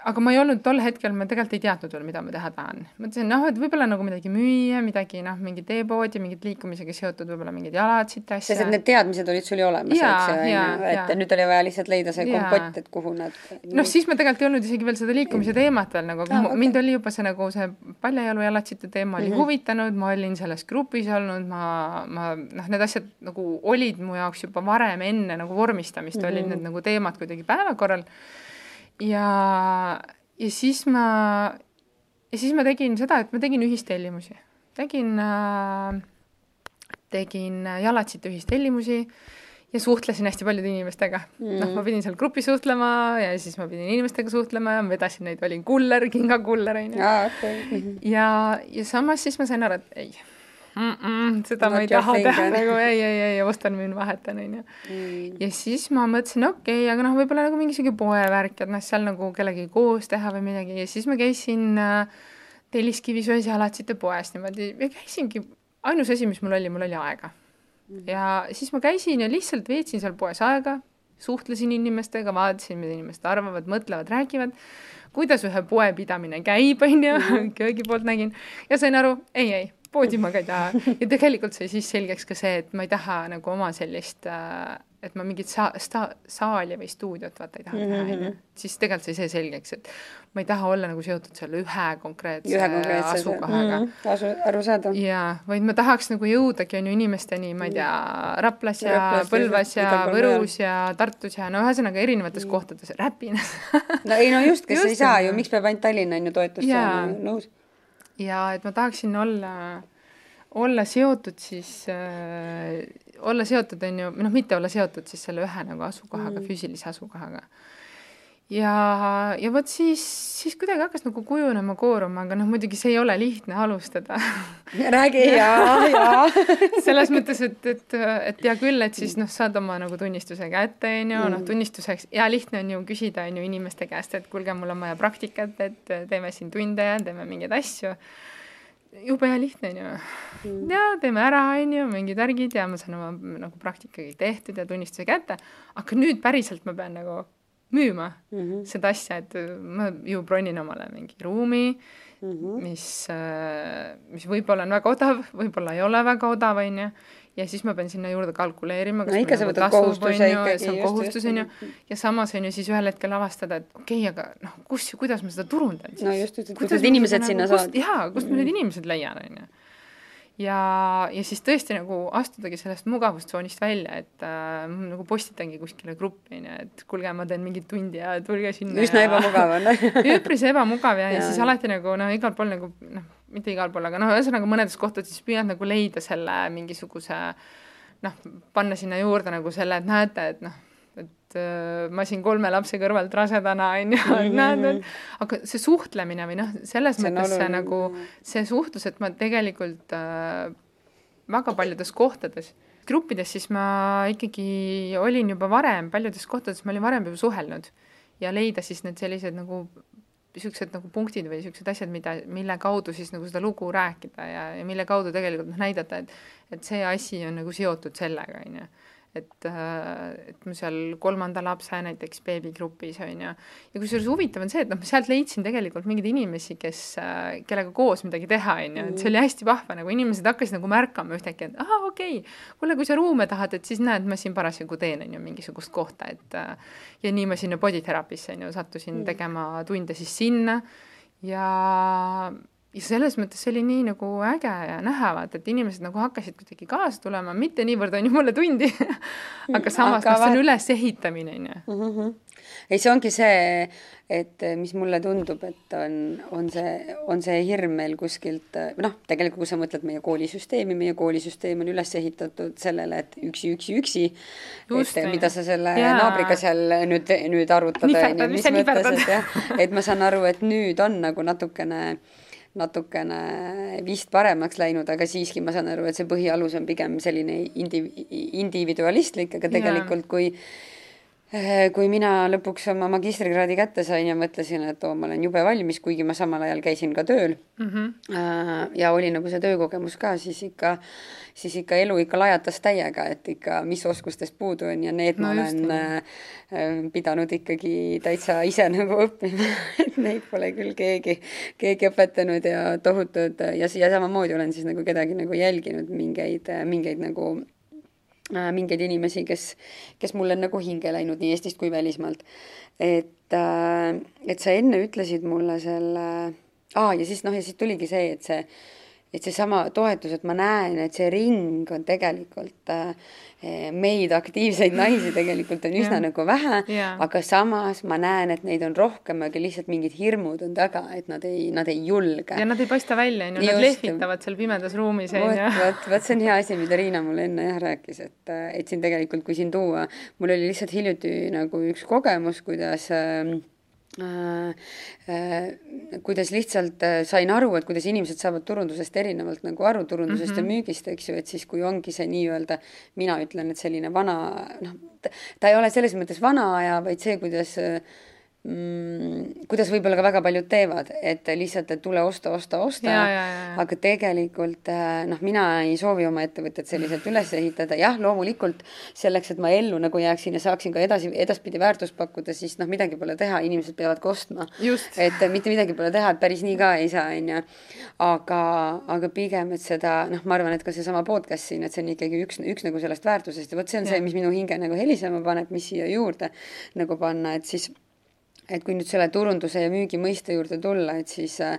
aga ma ei olnud tol hetkel, ma tegelikult ei teadnud veel, mida ma teha tahan. mõtlesin, noh, et võib-olla nagu midagi müüa, midagi noh, mingit e-poodi, mingit liikumisega seotud, võib-olla mingeid jalatsid asja. sest et need teadmised olid sul ju olemas, eks ju, et nüüd oli vaja lihtsalt leida see kompott, et kuhu nad noh, siis ma tegelikult ei olnud isegi veel seda liikumise teemat veel nagu, ah, okay. mind oli juba see nagu see paljajalu jalatsite teema oli mm -hmm. huvitanud, ma olin selles grupis olnud, ma, ma noh, need asjad nagu olid mu jaoks juba varem enne nagu vormistamist mm -hmm. olid need nagu teemad kuidagi päevakorral ja, ja siis ma, ja siis ma tegin seda, et ma tegin ühistellimusi. tegin äh,, tegin jalatsite ühistellimusi ja suhtlesin hästi paljude inimestega mm.. noh, ma pidin seal grupis suhtlema ja siis ma pidin inimestega suhtlema ja ma vedasin neid, olin kuller, kingakuller, on ju. Okay. ja, ja samas siis ma sain aru, et ei mm -mm, seda ma ei taha teha nagu ei, ei, ei, ostan, müün, vahetan, onju. Mm. ja siis ma mõtlesin, okei okay,, aga noh, võib-olla nagu mingisugune poevärk, et noh, seal nagu kellegagi koos teha või midagi. Ja siis ma käisin äh, Telliskivis ühes jalatsite poes niimoodi. Ja käisingi, ainus asi, mis mul oli, mul oli aega. ja siis ma käisin ja lihtsalt veetsin seal poes aega, suhtlesin inimestega, vaatasin, mida inimesed arvavad, mõtlevad, räägivad, kuidas ühe poe pidamine käib, onju, köögi poolt nägin. Ja sain aru, ei, ei, poodi ma ka ei taha. ja tegelikult sai siis selgeks ka see, et ma ei taha nagu oma sellist äh, et ma mingit sa-, sta-, saali või stuudiot vaata ei taha teha, onju. siis tegelikult sai see selgeks, et ma ei taha olla nagu seotud selle ühe konkreetse, ühe konkreetse asukohaga mm, asu, arusaadav. jaa, vaid ma tahaks nagu jõudagi, on ju, inimesteni, ma ei tea, Raplas ja Raplas, Põlvas ja Võrus ja Tartus ja no ühesõnaga erinevates Mm. kohtades, Räpinas no ei no just, kes Just, ei saa on ju, ju. miks peab ainult Tallinna on ju toetust saama, nõus. Ja et ma tahaksin olla, olla seotud siis äh,, olla seotud, on ju, noh, mitte olla seotud siis selle ühe nagu asukohaga mm., füüsilise asukohaga. Ja, ja vot siis, siis kuidagi hakkas nagu kujunema, kooruma, aga noh, muidugi see ei ole lihtne alustada räägi jaa, jaa. selles mõttes, et, et, et hea küll, et siis noh, saad oma nagu tunnistuse kätte, on ju, noh, tunnistuseks, hea lihtne on ju küsida, on ju, inimeste käest, et kuulge, mul on vaja praktikat, et teeme siin tunde ja teeme mingeid asju. jube hea lihtne, on ju. ja teeme ära, on ju, mingid värgid ja ma saan oma nagu praktika kõik tehtud ja tunnistuse kätte, aga nüüd päriselt ma pean nagu müüma mm -hmm. seda asja, et ma ju bronin omale mingi ruumi mm, -hmm. mis, mis võib-olla on väga odav, võib-olla ei ole väga odav, on ju, ja siis ma pean sinna juurde kalkuleerima, No ikka sa võtad kohustuse ikkagi, see on kohustus, on ju, ja samas on ju siis ühel hetkel avastada, et okei okay,, aga noh, kus, kuidas ma seda turundan siis? No just, et Kuidas inimesed sinna nagu, saad? kust, jaa, kust ma need inimesed leian, on ju ja, ja siis tõesti nagu astudagi sellest mugavustsoonist välja, et äh, nagu postitangi kuskile gruppi, onju, et kuulge, ma teen mingit tundi ja tulge sinna. üsna ebamugav on üpris ebamugav ja, ja Jaa. siis alati nagu noh, igal pool nagu noh, mitte igal pool, aga noh, ühesõnaga mõnedes kohtades siis püüad nagu leida selle mingisuguse noh, panna sinna juurde nagu selle, et näete, et noh, et äh, ma siin kolme lapse kõrvalt rasedana on ju, et näed, et aga see suhtlemine või noh, selles See mõttes see nagu see suhtlus, et ma tegelikult äh, väga paljudes kohtades, gruppides siis ma ikkagi olin juba varem, paljudes kohtades ma olin varem juba suhelnud ja leida siis need sellised nagu niisugused nagu punktid või niisugused asjad, mida, mille kaudu siis nagu seda lugu rääkida ja, ja mille kaudu tegelikult noh, näidata, et et see asi on nagu seotud sellega, on ju. Et, et ma seal kolmanda lapse näiteks beebigrupis, on ju, ja kusjuures huvitav on see, et noh, ma sealt leidsin tegelikult mingeid inimesi, kes, kellega koos midagi teha, on ju, et see oli hästi vahva, nagu inimesed hakkasid nagu märkama ühtäkki, et ahah, okei okay. kuule, kui sa ruume tahad, et siis näed, ma siin parasjagu teen, on ju, mingisugust kohta, et äh, ja nii ma sinna bodytherapy'sse, on ju, sattusin mm. tegema tunde siis sinna ja, ja selles mõttes see oli nii nagu äge ja näha, vaata, et inimesed nagu hakkasid kuidagi kaasa tulema, mitte niivõrd on ju mulle tundi aga samas Aga noh, see on ülesehitamine, on ju. -hmm. ei, see ongi see, et mis mulle tundub, et on, on see, on see hirm meil kuskilt, noh, tegelikult kui sa mõtled meie koolisüsteemi, meie koolisüsteem on üles ehitatud sellele, et üksi, üksi, üksi. Et on mida sa selle Jaa. naabriga seal nüüd, nüüd arutad, on ju, mis mõttes, et jah, et ma saan aru, et nüüd on nagu natukene natukene vist paremaks läinud, aga siiski ma saan aru, et see põhialus on pigem selline indi-, individualistlik, aga tegelikult kui eh, kui mina lõpuks oma magistrikraadi kätte sain ja mõtlesin, et oo, ma olen jube valmis, kuigi ma samal ajal käisin ka tööl Mm -hmm. ja oli nagu see töökogemus ka, siis ikka, siis ikka elu ikka lajatas täiega, et ikka, mis oskustest puudu on ja need No ma olen jah. äh, pidanud ikkagi täitsa ise nagu õppima et neid pole küll keegi, keegi õpetanud ja tohutud ja, ja samamoodi olen siis nagu kedagi nagu jälginud mingeid, mingeid nagu äh, mingeid inimesi, kes, kes mul on nagu hinge läinud nii Eestist kui välismaalt. et, äh, et sa enne ütlesid mulle selle, aa ja siis noh, ja siis tuligi see, et see, et seesama toetus, et ma näen, et see ring on tegelikult äh, meid, aktiivseid naisi tegelikult on üsna nagu vähe aga samas ma näen, et neid on rohkem, aga lihtsalt mingid hirmud on taga, et nad ei, nad ei julge. ja nad ei paista välja, on ju, nad lehvitavad seal pimedas ruumis, on ju. vot, vot see on hea asi, mida Riina mulle enne jah rääkis, et, et siin tegelikult, kui siin tuua, mul oli lihtsalt hiljuti nagu üks kogemus, kuidas äh, kuidas lihtsalt äh, sain aru, et kuidas inimesed saavad turundusest erinevalt nagu aru, turundusest mm -hmm. ja mhm. müügist, eks ju, et siis, kui ongi see nii-öelda, mina ütlen, et selline vana, noh, ta ei ole selles mõttes vana aja, vaid see, kuidas äh, mm, kuidas võib-olla ka väga paljud teevad, et lihtsalt, et tule osta, osta, osta, aga tegelikult äh, noh, mina ei soovi oma ettevõtet selliselt üles ehitada, jah, loomulikult selleks, et ma ellu nagu jääksin ja saaksin ka edasi, edaspidi väärtust pakkuda, siis noh, midagi pole teha, inimesed peavad ka ostma. et mitte midagi pole teha, et päris nii ka ei saa, on ju. aga, aga pigem, et seda noh, ma arvan, et ka seesama podcast siin, et see on ikkagi üks, üks nagu sellest väärtusest. Ja vot see on ja. see, mis minu hinge nagu helisema paneb, mis siia juurde nagu panna, et siis et kui nüüd selle turunduse ja müügi mõiste juurde tulla, et siis äh,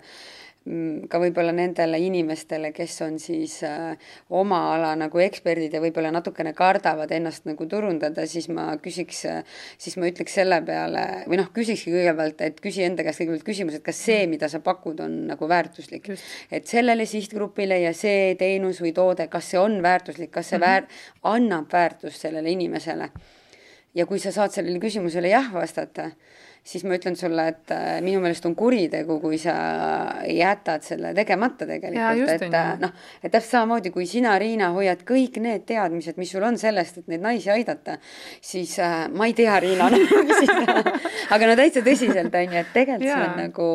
mm, ka võib-olla nendele inimestele, kes on siis äh, oma ala nagu eksperdid ja võib-olla natukene kardavad ennast nagu turundada, siis ma küsiks, äh, siis ma ütleks selle peale või noh, küsikski kõigepealt, et küsi enda käest kõigepealt küsimus, et kas see, mida sa pakud, on nagu väärtuslik. et sellele sihtgrupile ja see teenus või toode, kas see on väärtuslik, kas see -hmm. väär-, annab väärtust sellele inimesele. ja kui sa saad sellele küsimusele jah vastata siis ma ütlen sulle, et äh, minu meelest on kuritegu, kui sa jätad selle tegemata tegelikult, et äh, noh, et täpselt samamoodi, kui sina, Riina, hoiad kõik need teadmised, mis sul on sellest, et neid naisi aidata, siis äh, ma ei tea, Riina no, aga no täitsa tõsiselt, on ju, et tegelikult see on nagu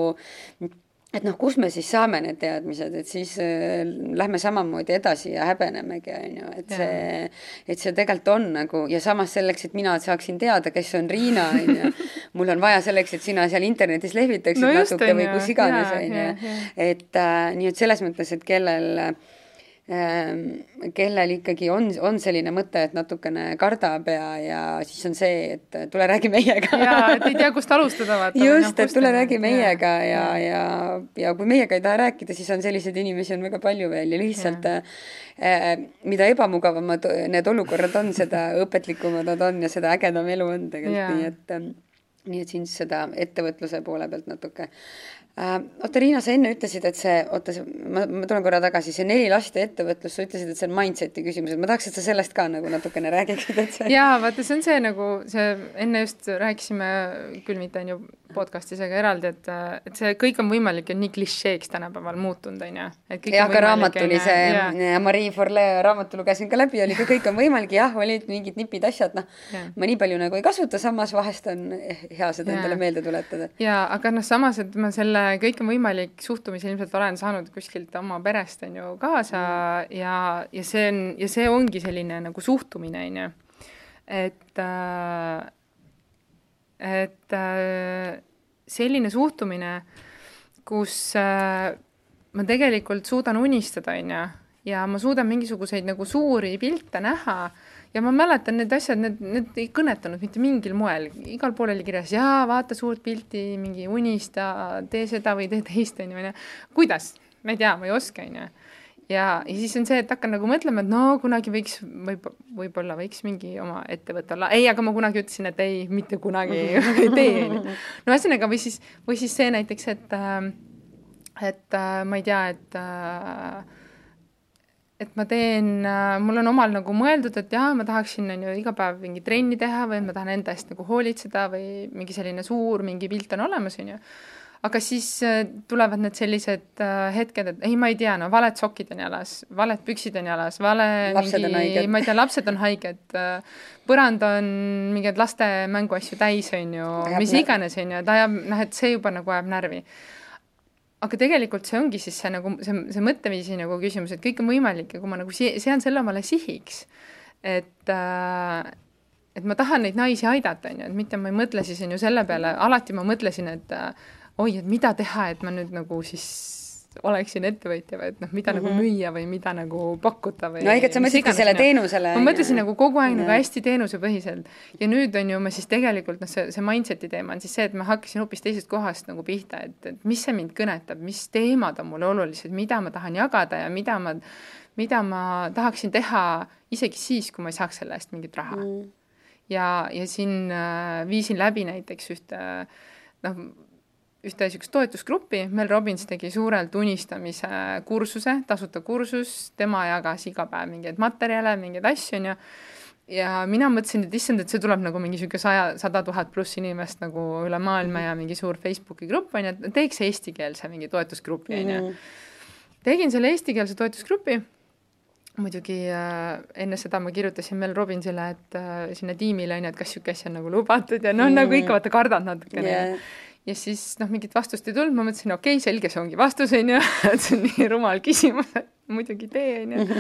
et noh, kus me siis saame need teadmised, et siis äh, lähme samamoodi edasi ja häbenemegi, on ju, et ja. see, et see tegelikult on nagu ja samas selleks, et mina saaksin teada, kes on Riina, on ju, mul on vaja selleks, et sina seal internetis lehvitaksid no natuke või kus iganes, on ju. et äh, nii et selles mõttes, et kellel äh, kellel ikkagi on, on selline mõte, et natukene kardab ja, ja siis on see, et tule räägi meiega. jaa, et ei tea, kust alustada, vaata. just, et tule räägi meiega ja, ja, ja, ja kui meiega ei taha rääkida, siis on selliseid inimesi on väga palju veel ja lihtsalt ja. Äh, mida ebamugavamad need olukorrad on, seda õpetlikumad nad on ja seda ägedam elu on tegelikult, nii et ähm, nii et siin seda ettevõtluse poole pealt natuke. Oota, Riina, sa enne ütlesid, et see, oota, ma, ma tulen korra tagasi, see neli laste ettevõtlus, sa ütlesid, et see on mindset'i küsimus, et ma tahaks, et sa sellest ka nagu natukene räägiksid, et see. jaa, vaata, see on see nagu see, enne just rääkisime küll mitte on ju podcast'is, aga eraldi, et, et see kõik on võimalik ja nii klišeeks tänapäeval muutunud, on ju. jah, ka raamat tuli see ja. ja Marie Forleo raamatu lugesin ka läbi, oli ka kõik on võimalik, jah, olid mingid nipid, asjad, noh, ma nii palju nagu ei kasuta, samas vahest on hea seda ja. endale meelde tuletada. jaa, aga noh, samas, et ma selle kõik on võimalik suhtumise ilmselt olen saanud kuskilt oma perest, on ju, kaasa mm. ja, ja see on, ja see ongi selline nagu suhtumine, on ju. et äh, et äh, selline suhtumine, kus äh, ma tegelikult suudan unistada, on ju, ja ma suudan mingisuguseid nagu suuri pilte näha ja ma mäletan need asjad, need, need ei kõnetanud mitte mingil moel, igal pool oli kirjas, jaa, vaata suurt pilti, mingi unista, tee seda või tee teist, on ju, on ju. kuidas? ma ei tea, ma ei oska, on ju ja, ja siis on see, et hakkan nagu mõtlema, et no kunagi võiks, võib, võib-olla võiks mingi oma ettevõte olla, ei, aga ma kunagi ütlesin, et ei, mitte kunagi ei tee, on ju. no ühesõnaga, või siis, või siis see näiteks, et, äh, et äh, ma ei tea, et äh, et ma teen, mul on omal nagu mõeldud, et jaa, ma tahaksin, on ju, iga päev mingi trenni teha või ma tahan enda eest nagu hoolitseda või mingi selline suur mingi pilt on olemas, on ju. Aga siis äh, tulevad need sellised äh, hetked, et ei, ma ei tea, no valed sokid on jalas, valed püksid on jalas, vale lapsed mingi, ma ei tea, lapsed on haiged, äh, põrand on mingeid laste mänguasju täis, on ju, mis iganes, on ju, ta ajab, noh, et see juba nagu ajab närvi. Aga tegelikult see ongi siis see nagu, see, see mõtteviisi nagu küsimus, et kõik on võimalik ja kui ma nagu si-, sean selle omale sihiks, et äh, et ma tahan neid naisi aidata, on ju, et mitte ma ei mõtle siis on ju selle peale, alati ma mõtlesin, et äh, oi, et mida teha, et ma nüüd nagu siis oleksin ettevõtja et noh, mida mm -hmm. nagu mhm. müüa või mida nagu pakkuda või no ehk, et sa mõtlesidki selle teenusele? ma mõtlesin nagu kogu aeg nagu hästi teenusepõhiselt. ja nüüd on ju ma siis tegelikult noh, see, see mindset'i teema on siis see, et ma hakkasin hoopis teisest kohast nagu pihta, et, et mis see mind kõnetab, mis teemad on mulle olulised, mida ma tahan jagada ja mida ma, mida ma tahaksin teha isegi siis, kui ma ei saaks selle eest mingit raha mm. ja, ja siin äh, viisin läbi näiteks ühte noh, ühte niisugust toetusgruppi, Mel Robbins tegi suurelt unistamise kursuse, tasuta kursus, tema jagas iga päev mingeid materjale, mingeid asju, on ju, ja mina mõtlesin, et issand, et see tuleb nagu mingi niisugune saja, sada tuhat pluss inimest nagu üle maailma ja mingi suur Facebooki grupp, on ju, et teeks eestikeelse mingi toetusgrupi, on ju. Mhm. tegin selle eestikeelse toetusgrupi, muidugi äh, enne seda ma kirjutasin Mel Robbinsile, et äh, sinna tiimile, on ju, et kas niisugune asi on nagu lubatud ja noh mm, nagu ikka vaata kardad natukene. Yeah ja siis noh, mingit vastust ei tulnud, ma mõtlesin, okei okay,, selge, see ongi vastus, on ju, et see on nii rumal küsimus, et muidugi tee, on ju.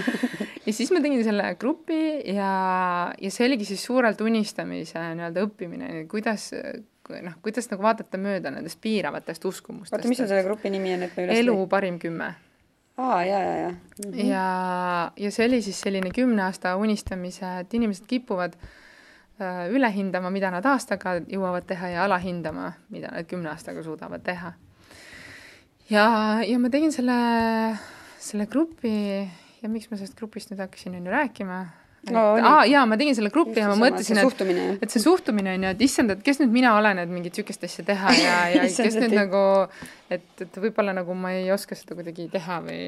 ja siis ma tegin selle grupi ja, ja see oligi siis suurelt unistamise nii-öelda õppimine, kuidas noh, kuidas nagu vaadata mööda nendest piiravatest uskumustest. oota, mis on selle grupi nimi on, et ma üles elu parim kümme. aa, ja, ja, ja mm. -hmm. ja, ja see oli siis selline kümne aasta unistamise, et inimesed kipuvad äh, üle hindama, mida nad aastaga jõuavad teha ja alahindama, mida nad kümne aastaga suudavad teha. ja, ja ma tegin selle selle grupi ja miks ma sellest grupist nüüd hakkasin on ju rääkima no,. aa jaa, ma tegin selle grupi ja ma mõtlesin, et, et see suhtumine on ju, et issand, et kes nüüd mina olen, et mingit sihukest asja teha ja, ja kes nüüd nagu, et, et võib-olla nagu ma ei oska seda kuidagi teha või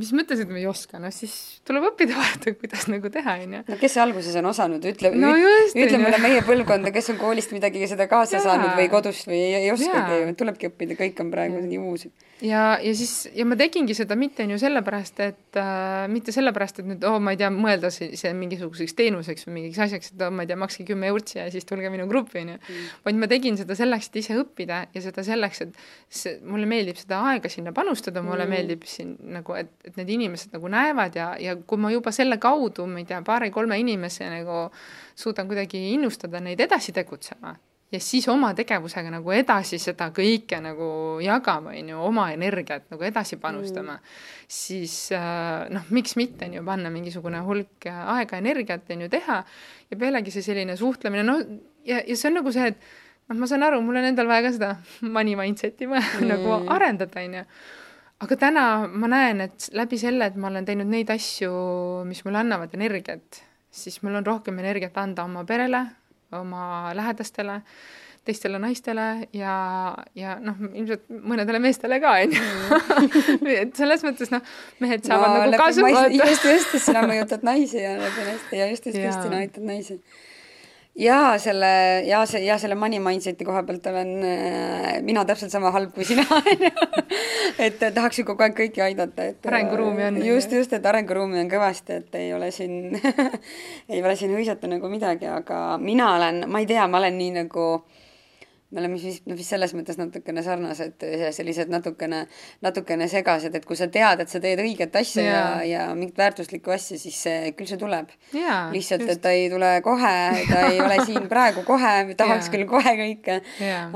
mis mõttes, et ma ei oska, no siis tuleb õppida vaadata, kuidas nagu teha, on ju. no kes alguses on osanud, ütle no, ütle mulle meie põlvkonda, kes on koolist midagi seda kaasa ja. saanud või kodust või ei, ei oskagi, tulebki õppida, kõik on praegu nii uus ja, ja siis, ja ma tegingi seda mitte on ju sellepärast, et äh, mitte sellepärast, et nüüd, oh, ma ei tea, mõelda see, see mingisuguseks teenuseks või mingiks asjaks, et oh, ma ei tea, makske kümme eurtsi ja siis tulge minu gruppi, on ju. Mm. vaid ma tegin seda selleks, et ise õppida ja seda selleks, et see, mulle meeldib seda aega sinna panustada, mulle mm. meeldib siin nagu, et, et need inimesed nagu näevad ja, ja kui ma juba selle kaudu, ma ei tea, paari-kolme inimese nagu suudan kuidagi innustada neid edasi tegutsema ja siis oma tegevusega nagu edasi seda kõike nagu jagama, on ju, oma energiat nagu edasi panustama mm., siis äh, noh, miks mitte, on ju, panna mingisugune hulk aega, energiat, on ju, teha ja pealegi see selline suhtlemine, noh, ja, ja see on nagu see, et ma saan aru, mul on endal vaja ka seda money mindset'i mm. nagu arendada, on ju aga täna ma näen, et läbi selle, et ma olen teinud neid asju, mis mulle annavad energiat, siis mul on rohkem energiat anda oma perele, oma lähedastele, teistele naistele ja, ja noh, ilmselt mõnedele meestele ka, on ju. Mm. et selles mõttes noh, mehed saavad no, nagu kasu. just, just, sina mõjutad naisi ja läbi naiste ja just, just, just sina aitad naisi ja selle ja see ja selle money mindset'i koha pealt olen äh, mina täpselt sama halb kui sina onju et tahaks ju kogu aeg kõiki aidata, et arenguruumi on. just, just, et arenguruumi on kõvasti, et ei ole siin ei ole siin hõisata nagu midagi, aga mina olen, ma ei tea, ma olen nii nagu äh, me oleme siis, noh, vist selles mõttes natukene sarnased, sellised natukene, natukene segased, et kui sa tead, et sa teed õiget asja ja, ja, ja mingit väärtuslikku asja, siis see, küll see tuleb. lihtsalt, et ta ei tule kohe, ta ei ole siin praegu kohe, tahaks ja. küll kohe kõike,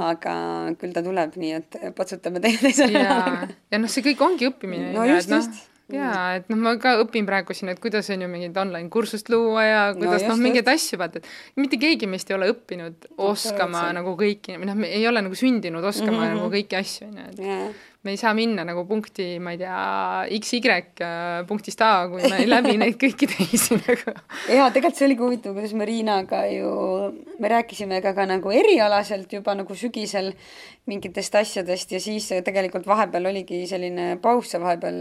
aga küll ta tuleb, nii et patsutame teineteisele. ja, ja noh, see kõik ongi õppimine. no just, noh, just jaa, et noh, ma ka õpin praegu siin, et kuidas on ju mingit online kursust luua ja kuidas no, noh, mingeid asju vaata, et mitte keegi meist ei ole õppinud oskama nagu kõiki, või noh, me ei ole nagu sündinud oskama mm -hmm. nagu kõiki asju, on ju, et yeah me ei saa minna nagu punkti, ma ei tea, XY äh, punktist A, kui me ei läbi neid kõiki teisi nagu. jaa, tegelikult see oligi huvitav, kuidas me Riinaga ju, me rääkisime ka, ka nagu erialaselt juba nagu sügisel mingitest asjadest ja siis tegelikult vahepeal oligi selline paus, sa vahepeal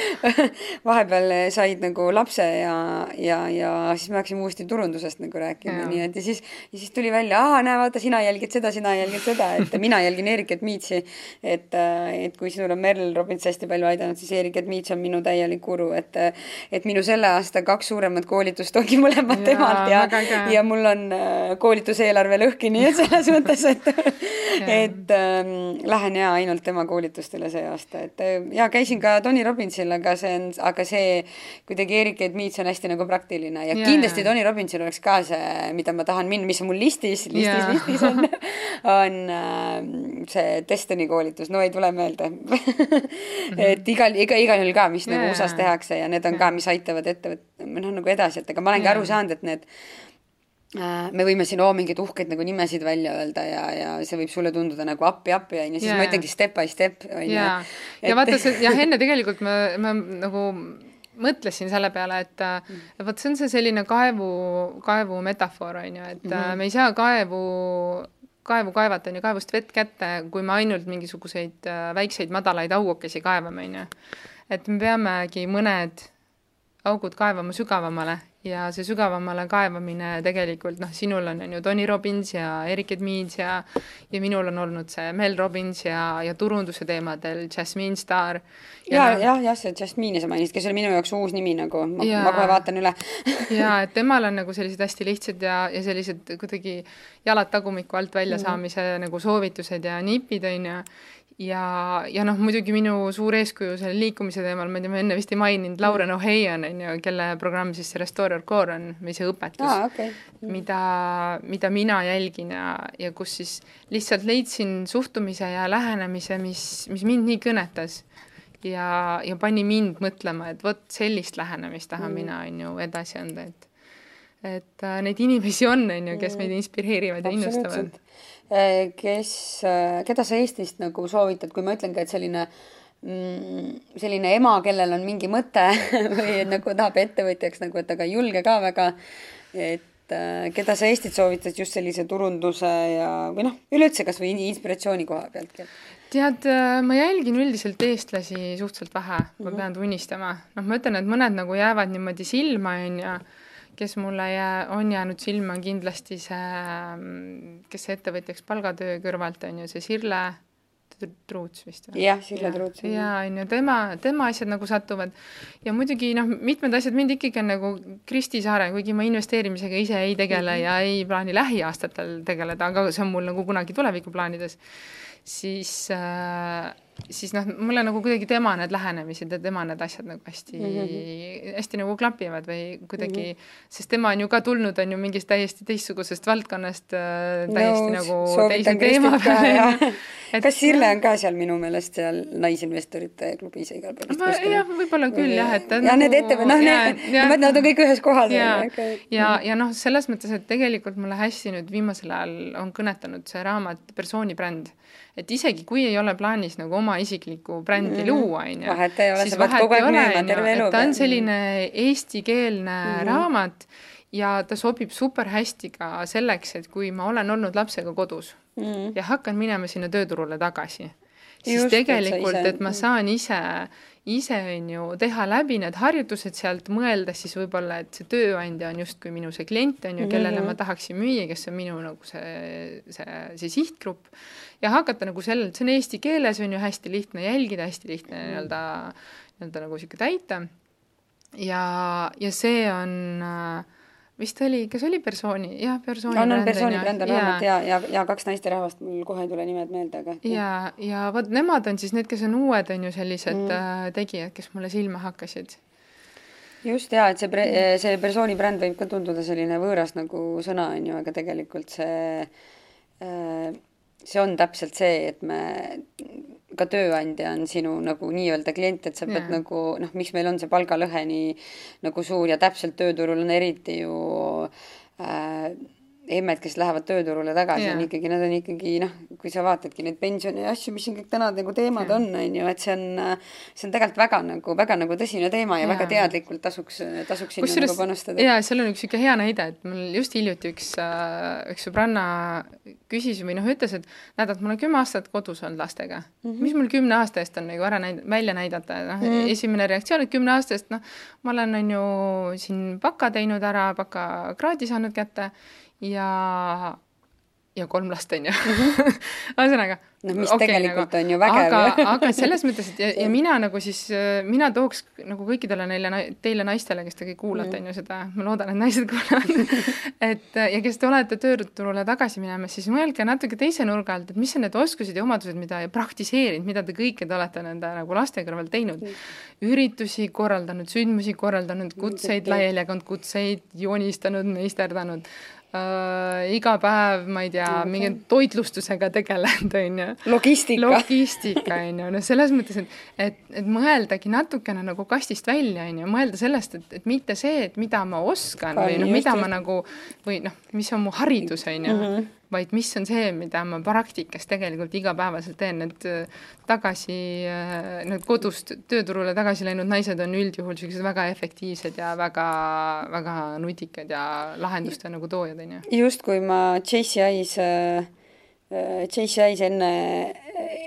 vahepeal said nagu lapse ja, ja, ja siis me hakkasime uuesti turundusest nagu rääkima, nii et ja siis, ja siis tuli välja, aa, näe, vaata, sina jälgid seda, sina jälgid seda, et mina jälgin Eerikat Miitsi, et et kui sinul on Merl Robbins hästi palju aidanud, siis Erik Edmits on minu täielik guru, et et minu selle aasta kaks suuremat koolitust ongi mõlemad temalt ja, ja mul on äh, koolituseelarve lõhki, nii et selles mõttes, et et ähm, lähen ja ainult tema koolitustele see aasta, et äh, ja käisin ka Tony Robbinsil, aga see on, aga see kuidagi Erik Edmits on hästi nagu praktiline ja, ja kindlasti Tony Robbinsil oleks ka see, mida ma tahan minna, mis on mul listis, listis, listis on on äh, see Destiny koolitus, no ei tule meelde et igal, iga, igal juhul ka, mis yeah. nagu USA-s tehakse ja need on yeah. ka, mis aitavad ettevõt-, noh nagu edasi, et ega ma olengi aru saanud, et need me võime siin oo mingeid uhkeid nagu nimesid välja öelda ja, ja see võib sulle tunduda nagu appi-appi onju, siis yeah. ma ütlengi step by step onju. ja, ja vaata see jah, enne tegelikult ma, ma nagu mõtlesin selle peale, et mm. vot see on see selline kaevu, kaevu metafoor on ju, et mm -hmm. me ei saa kaevu kaevu kaevata, on ju, kaevust vett kätte, kui me ainult mingisuguseid äh, väikseid madalaid auokesi kaevame, on ju. et me peamegi mõned augud kaevama sügavamale ja see sügavamale kaevamine tegelikult noh, sinul on, on ju Tony Robbins ja Erik Edmead ja ja minul on olnud see Mel Robbins ja, ja turunduse teemadel Jasmine Star. ja, ja, jah, jah, see Jasmine'i sa mainisid, kes oli minu jaoks uus nimi nagu, ma, ma kohe vaatan üle ja et temal on nagu sellised hästi lihtsad ja, ja sellised kuidagi jalad tagumiku alt välja mm -hmm. saamise nagu soovitused ja nipid, on ju ja, ja noh, muidugi minu suur eeskuju selle liikumise teemal, ma ei tea, ma enne vist ei maininud, Lauren O'Hayan on ju, kelle programm siis see Restore Your Core on, või see õpetus ah,, okay. mida, mida mina jälgin ja, ja kus siis lihtsalt leidsin suhtumise ja lähenemise, mis, mis mind nii kõnetas ja, ja pani mind mõtlema, et vot sellist lähenemist tahan mm. mina, on ju, edasi anda, et et äh, neid inimesi on, on ju, kes mm. meid inspireerivad ja innustavad kes, äh, keda sa Eestist nagu soovitad, kui ma ütlengi, et selline mm, selline ema, kellel on mingi mõte või nagu tahab ettevõtjaks nagu, et aga ei julge ka väga, et äh, keda sa Eestit soovitad just sellise turunduse ja, või noh, üleüldse kas või inspiratsiooni koha pealt? tead, ma jälgin üldiselt eestlasi suhteliselt vähe, ma mm -hmm. pean tunnistama. noh, ma ütlen, et mõned nagu jäävad niimoodi silma, on ju kes mulle jää, on jäänud silma, on kindlasti see, kes ettevõtjaks palgatöö kõrvalt on ju see Sirle Truuts vist või? jah, Sirle Truuts. jaa, on ju, tema, tema asjad nagu satuvad ja muidugi noh, mitmed asjad mind ikkagi on nagu Kristi Saare, kuigi ma investeerimisega ise ei tegele mm -hmm. ja ei plaani lähiaastatel tegeleda, aga see on mul nagu kunagi tulevikuplaanides, siis äh, siis noh, mulle nagu kuidagi tema need lähenemised ja tema need asjad nagu hästi mm, -hmm. hästi nagu klapivad või kuidagi mm, -hmm. sest tema on ju ka tulnud, on ju mingist täiesti teistsugusest valdkonnast äh, täiesti no, nagu teise teema peale. kas Sirle on ka seal minu meelest seal naisinvestorite klubis igal pool? jah, võib-olla küll jah, et ja nagu, need ettevõtted, noh, need, nad on kõik ühes kohas. ja, ja, ja, noh, selles mõttes, et tegelikult mulle hästi nüüd viimasel ajal on kõnetanud see raamat persoonibränd et isegi kui ei ole plaanis nagu oma isiklikku brändi mm -hmm. luua, on ju, vahet ei ole, on ju, et ta on selline eestikeelne mm -hmm. raamat ja ta sobib super hästi ka selleks, et kui ma olen olnud lapsega kodus mm -hmm. ja hakkan minema sinna tööturule tagasi, siis Just, tegelikult, et ma saan ise ise, on ju, teha läbi need harjutused sealt, mõeldes siis võib-olla, et see tööandja on justkui minu see klient, on ju, kellele mm -hmm. ma tahaksin müüa, kes on minu nagu see, see, see sihtgrupp, ja hakata nagu sellelt, see on eesti keeles, on ju, hästi lihtne jälgida, hästi lihtne mhm. nii-öelda, nii-öelda nagu niisugune täita, ja, ja see on äh, vist oli, kas oli persooni, jah, persooni on, on persooni bränd on raamat ja, ja, ja kaks naisterahvast, mul kohe ei tule nimed meelde, aga. ja, ja vot nemad on siis need, kes on uued, on ju, sellised mm. äh, tegijad, kes mulle silma hakkasid. just ja, et see pre-, see persooni bränd võib ka tunduda selline võõras nagu sõna, on ju, aga tegelikult see äh, see on täpselt see, et me, ka tööandja on sinu nagu nii-öelda klient, et sa pead yeah. nagu noh, miks meil on see palgalõhe nii nagu suur ja täpselt tööturul on eriti ju äh, emmed, kes lähevad tööturule tagasi yeah., on ikkagi, nad on ikkagi noh, kui sa vaatadki neid pensione ja asju, mis siin kõik täna nagu teemad yeah. on, on ju, et see on, see on tegelikult väga nagu, väga nagu tõsine teema ja yeah. väga teadlikult tasuks, tasuks sinna Kusjuures, nagu panustada. jaa, seal on üks niisugune hea näide, et mul just hiljuti üks, äh, üks sõbranna küsis või noh, ütles, et näed, et mul on kümme aastat kodus olnud lastega mm. -hmm. mis mul kümne aasta eest on nagu ära näid-, välja näidata, noh mm -hmm. esimene reaktsioon, et kümne aasta eest, noh, ma olen, on ju, siin baka teinud ära, bakakraadi saanud kätte ja, ja kolm last, on ju. ühesõnaga noh, mis okay, tegelikult nagu, on ju vägev. aga, aga selles mõttes, et ja, ja mina nagu siis, mina tooks nagu kõikidele neile, teile naistele, kes te kõik kuulate, on ju seda, ma loodan, et naised kuulavad et ja kes te olete tööturule tagasi minemas, siis mõelge natuke teise nurga alt, et mis on need oskused ja omadused, mida praktiseerinud, mida te kõike te olete nende nagu laste kõrval teinud. üritusi korraldanud, sündmusi korraldanud, kutseid laiali jaganud, kutseid joonistanud, meisterdanud äh, iga päev, ma ei tea, mingi toitlustusega tegelenud, on ju. logistika. logistika, on ju, no selles mõttes, et, et, et mõeldagi natukene nagu kastist välja, on ju, mõelda sellest, et, et mitte see, et mida ma oskan Fani, või noh, mida just. ma nagu või noh, mis on mu haridus, on ju -hmm vaid mis on see, mida ma praktikas tegelikult igapäevaselt teen, need äh, tagasi, äh, need kodust tööturule tagasi läinud naised on üldjuhul niisugused väga efektiivsed ja väga, väga nutikad ja lahenduste nagu toojad, on ju. just, kui ma JCI-s äh, JCI-s enne,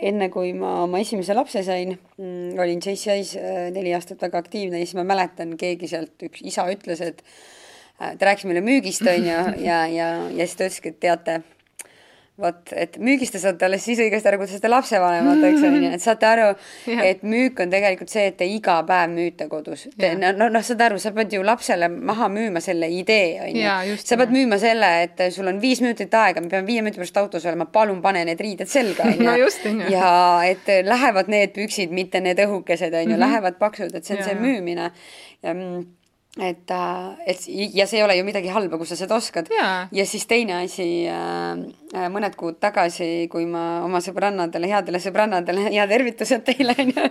enne kui ma oma esimese lapse sain, mm, olin JCI-s neli aastat väga aktiivne ja siis ma mäletan, keegi sealt, üks isa ütles, et ta rääkis meile müügist, on ju, ja, ja, ja siis ta ütleski, et teate vot, et müügist te saate alles siis õigesti aru, kui te saate lapsevanemateks, on ju, et saate aru yeah., et müük on tegelikult see, et te iga päev müüte kodus. no, no, noh, saad aru, sa pead ju lapsele maha müüma selle idee, on ju. sa pead müüma selle, et sul on viis minutit aega, me peame viie minuti pärast autos olema, palun pane need riided selga, on ju. ja et lähevad need püksid, mitte need õhukesed, on ju, mhm. lähevad paksud, et see on ja, see müümine ja, mm, et, äh, et ja see ei ole ju midagi halba, kui sa seda oskad. ja siis teine asi äh,, äh, mõned kuud tagasi, kui ma oma sõbrannadele, headele sõbrannadele, ja tervitused teile, on ju,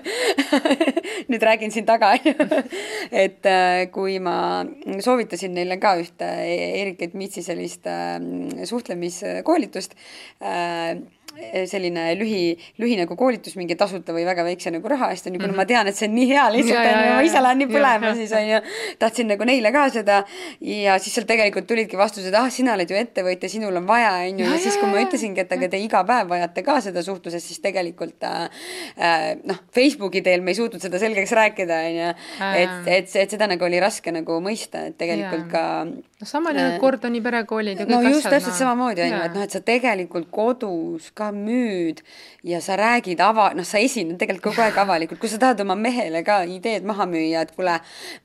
nüüd räägin siin taga, on ju, et kui ma soovitasin neile ka ühte Erik Edmitsi sellist suhtlemiskoolitust äh,, selline lühi, lühi nagu koolitus mingi tasuta või väga väikse nagu raha eest, on ju, kuna mm -hmm. ma tean, et see on nii hea lihtsalt, on ju, ma ise lähen nii põlema siis, on ju, tahtsin nagu neile ka seda. Ja siis sealt tegelikult tulidki vastused, ah, sina oled ju ettevõtja, sinul on vaja, on ju, ja siis, kui ma ütlesingi, et aga te iga päev vajate ka seda suhtlusest, siis tegelikult äh, äh, noh, Facebooki teel me ei suutnud seda selgeks rääkida, on ju, et, et, et seda nagu oli raske nagu mõista, et tegelikult ja. ka no sama äh, Gordoni perekoolid ja kõik no just asjad, täpselt no. samamoodi on ju, et noh, et sa tegelikult kodus ka müüd ja sa räägid ava-, noh, sa esined tegelikult kogu aeg avalikult, kui sa tahad oma mehele ka ideed maha müüa, et kuule,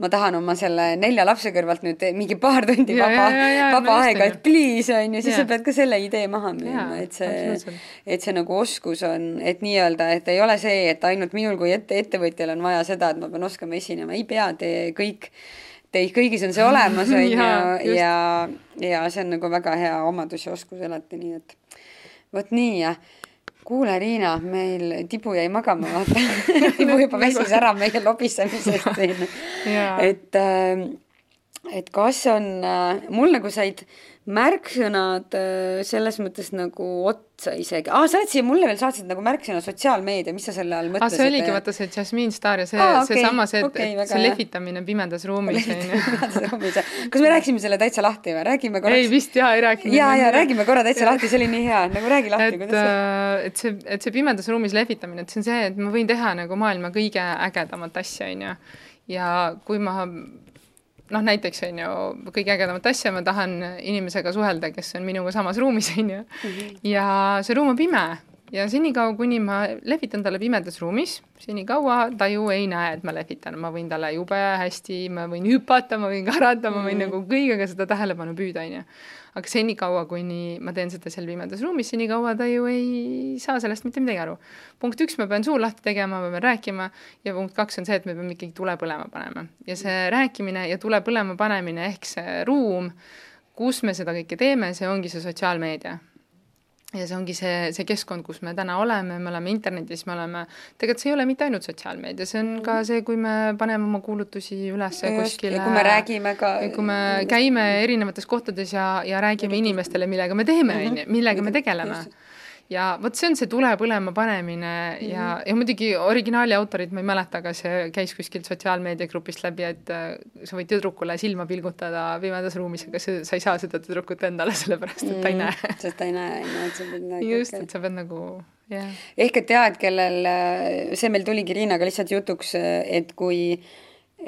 ma tahan oma selle nelja lapse kõrvalt nüüd mingi paar tundi ja, vaba, vaba aega, et please on ju, siis ja. sa pead ka selle idee maha müüma, et see, et see nagu oskus on, et nii-öelda, et ei ole see, et ainult minul kui ette, ettevõtjal on vaja seda, et ma pean oskama esinema, ei pea, te kõik teis kõigis on see olemas, on ju, ja, ja, ja see on nagu väga hea omadus ja oskus alati, nii et vot nii ja kuule, Riina, meil tibu jäi magama, vaata. Tibu juba väsis ära meie lobisemisest siin. Et, äh, et kas on, äh, mul nagu said märksõnad äh, selles mõttes nagu otsa isegi ah,, sa oled siia mulle veel saatsid nagu märksõna sotsiaalmeedia, mis sa selle all mõtlesid? ah, see oligi vaata see Jasmine Star ja see ah,, okay, seesama see, okay,, et see lehvitamine pimedas ruumis on ju. pimedas ruumis, kas me rääkisime selle täitsa lahti või, räägime korraks? ei vist jaa, ei rääkinud. ja, ja räägime korra täitsa lahti, see oli nii hea, nagu räägi lahti, kuidas see äh, et see, et see pimedas ruumis lehvitamine, et see on see, et ma võin teha nagu maailma kõige ägedamat asja, on ju. ja kui ma noh, näiteks on ju kõige ägedamat asja, ma tahan inimesega suhelda, kes on minuga samas ruumis, on ju. Mhm. ja see ruum on pime ja senikaua, kuni ma lehvitan talle pimedas ruumis, senikaua ta ju ei näe, et ma lehvitan, ma võin talle jube hästi, ma võin hüpata, ma võin karata, ma võin mm. nagu kõigega seda tähelepanu püüda, on ju aga senikaua, kuni ma teen seda seal pimedas ruumis, senikaua ta ju ei saa sellest mitte midagi aru. punkt üks, ma pean suu lahti tegema, ma pean rääkima. Ja punkt kaks on see, et me peame ikkagi tule põlema panema. Ja see rääkimine ja tule põlema panemine ehk see ruum, kus me seda kõike teeme, see ongi see sotsiaalmeedia ja see ongi see, see keskkond, kus me täna oleme, me oleme internetis, me oleme, tegelikult see ei ole mitte ainult sotsiaalmeedia, see on ka see, kui me paneme oma kuulutusi üles kuskile. kui me räägime ka. kui me käime erinevates kohtades ja, ja räägime inimestele, millega me teeme, on ju, millega me tegeleme just ja vot see on see tule põlema panemine mm -hmm. ja, ja muidugi originaali autorit ma ei mäleta, aga see käis kuskilt sotsiaalmeediagrupist läbi, et äh, sa võid tüdrukule silma pilgutada pimedas ruumis, aga see, sa ei saa seda tüdrukut endale, sellepärast et ta ei näe mm,. sest ta ei näe, on ju, et sa pead nagu just, et sa pead nagu jah ehk et jah, et kellel, äh, see meil tuligi Riinaga lihtsalt jutuks, et kui äh,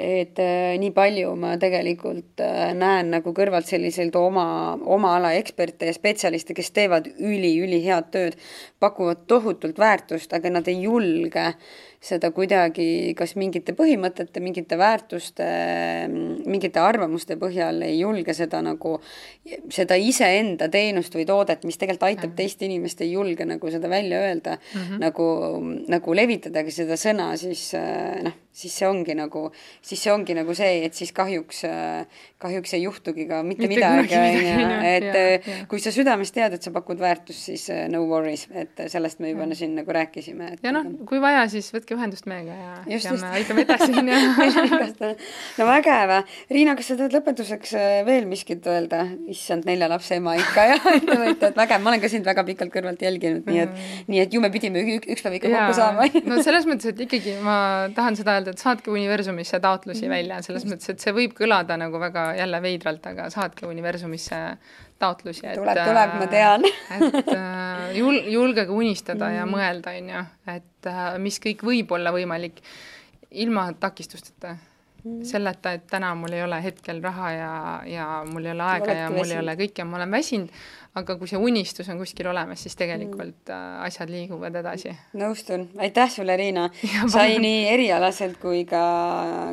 et äh, nii palju ma tegelikult äh, näen nagu kõrvalt selliseid oma, oma ala eksperte ja spetsialiste, kes teevad üli-ülihead tööd, pakuvad tohutult väärtust, aga nad ei julge seda kuidagi kas mingite põhimõtete, mingite väärtuste, mingite arvamuste põhjal ei julge seda nagu, seda iseenda teenust või toodet, mis tegelikult aitab teist inimest, ei julge nagu seda välja öelda mm, -hmm. nagu, nagu levitadagi seda sõna, siis noh, siis see ongi nagu, siis see ongi nagu see, et siis kahjuks, kahjuks ei juhtugi ka mitte, mitte midagi, on ju, et ja, ja. kui sa südames tead, et sa pakud väärtust, siis no worries, et sellest me juba ja. siin nagu rääkisime. ja noh, kui vaja, siis võtke võtke ühendust meiega ja, just, ja just. me aitame edasi, onju. no vägev. Riina, kas sa tahad lõpetuseks äh, veel miskit öelda? issand, nelja lapse ema ikka ja ettevõtja, et vägev, ma olen ka sind väga pikalt kõrvalt jälginud, nii et mm., nii et ju me pidime üks päev ikka kokku saama no selles mõttes, et ikkagi ma tahan seda öelda, et saatke universumisse taotlusi mm. välja, selles mõttes, et see võib kõlada nagu väga jälle veidralt, aga saatke universumisse taotlusi. tuleb, tuleb, ma tean et äh, jul-, julgege unistada mm. ja mõelda, on ju, et äh, mis kõik võib olla võimalik ilma takistusteta. selleta, et täna mul ei ole hetkel raha ja, ja mul ei ole aega Oledki ja mul väsinud. ei ole kõike, ma olen väsinud, aga kui see unistus on kuskil olemas, siis tegelikult mm. asjad liiguvad edasi. nõustun, aitäh sulle, Riina. Ja sai nii erialaselt kui ka,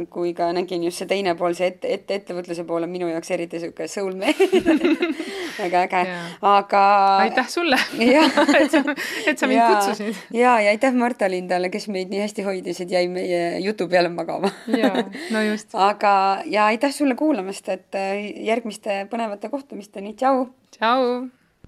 kui ka nägin just see teine pool, see ette, ette, ettevõtluse pool on minu jaoks eriti sihuke soulmate väga äge, aga. aitäh sulle et sa, et sa mind Jaa. kutsusid. ja, ja aitäh Marta Lindale, kes meid nii hästi hoidis, et jäi meie jutu peale magama jaa, no just. aga, ja aitäh sulle kuulamast, et äh, järgmiste põnevate kohtumisteni, tšau! Tšau!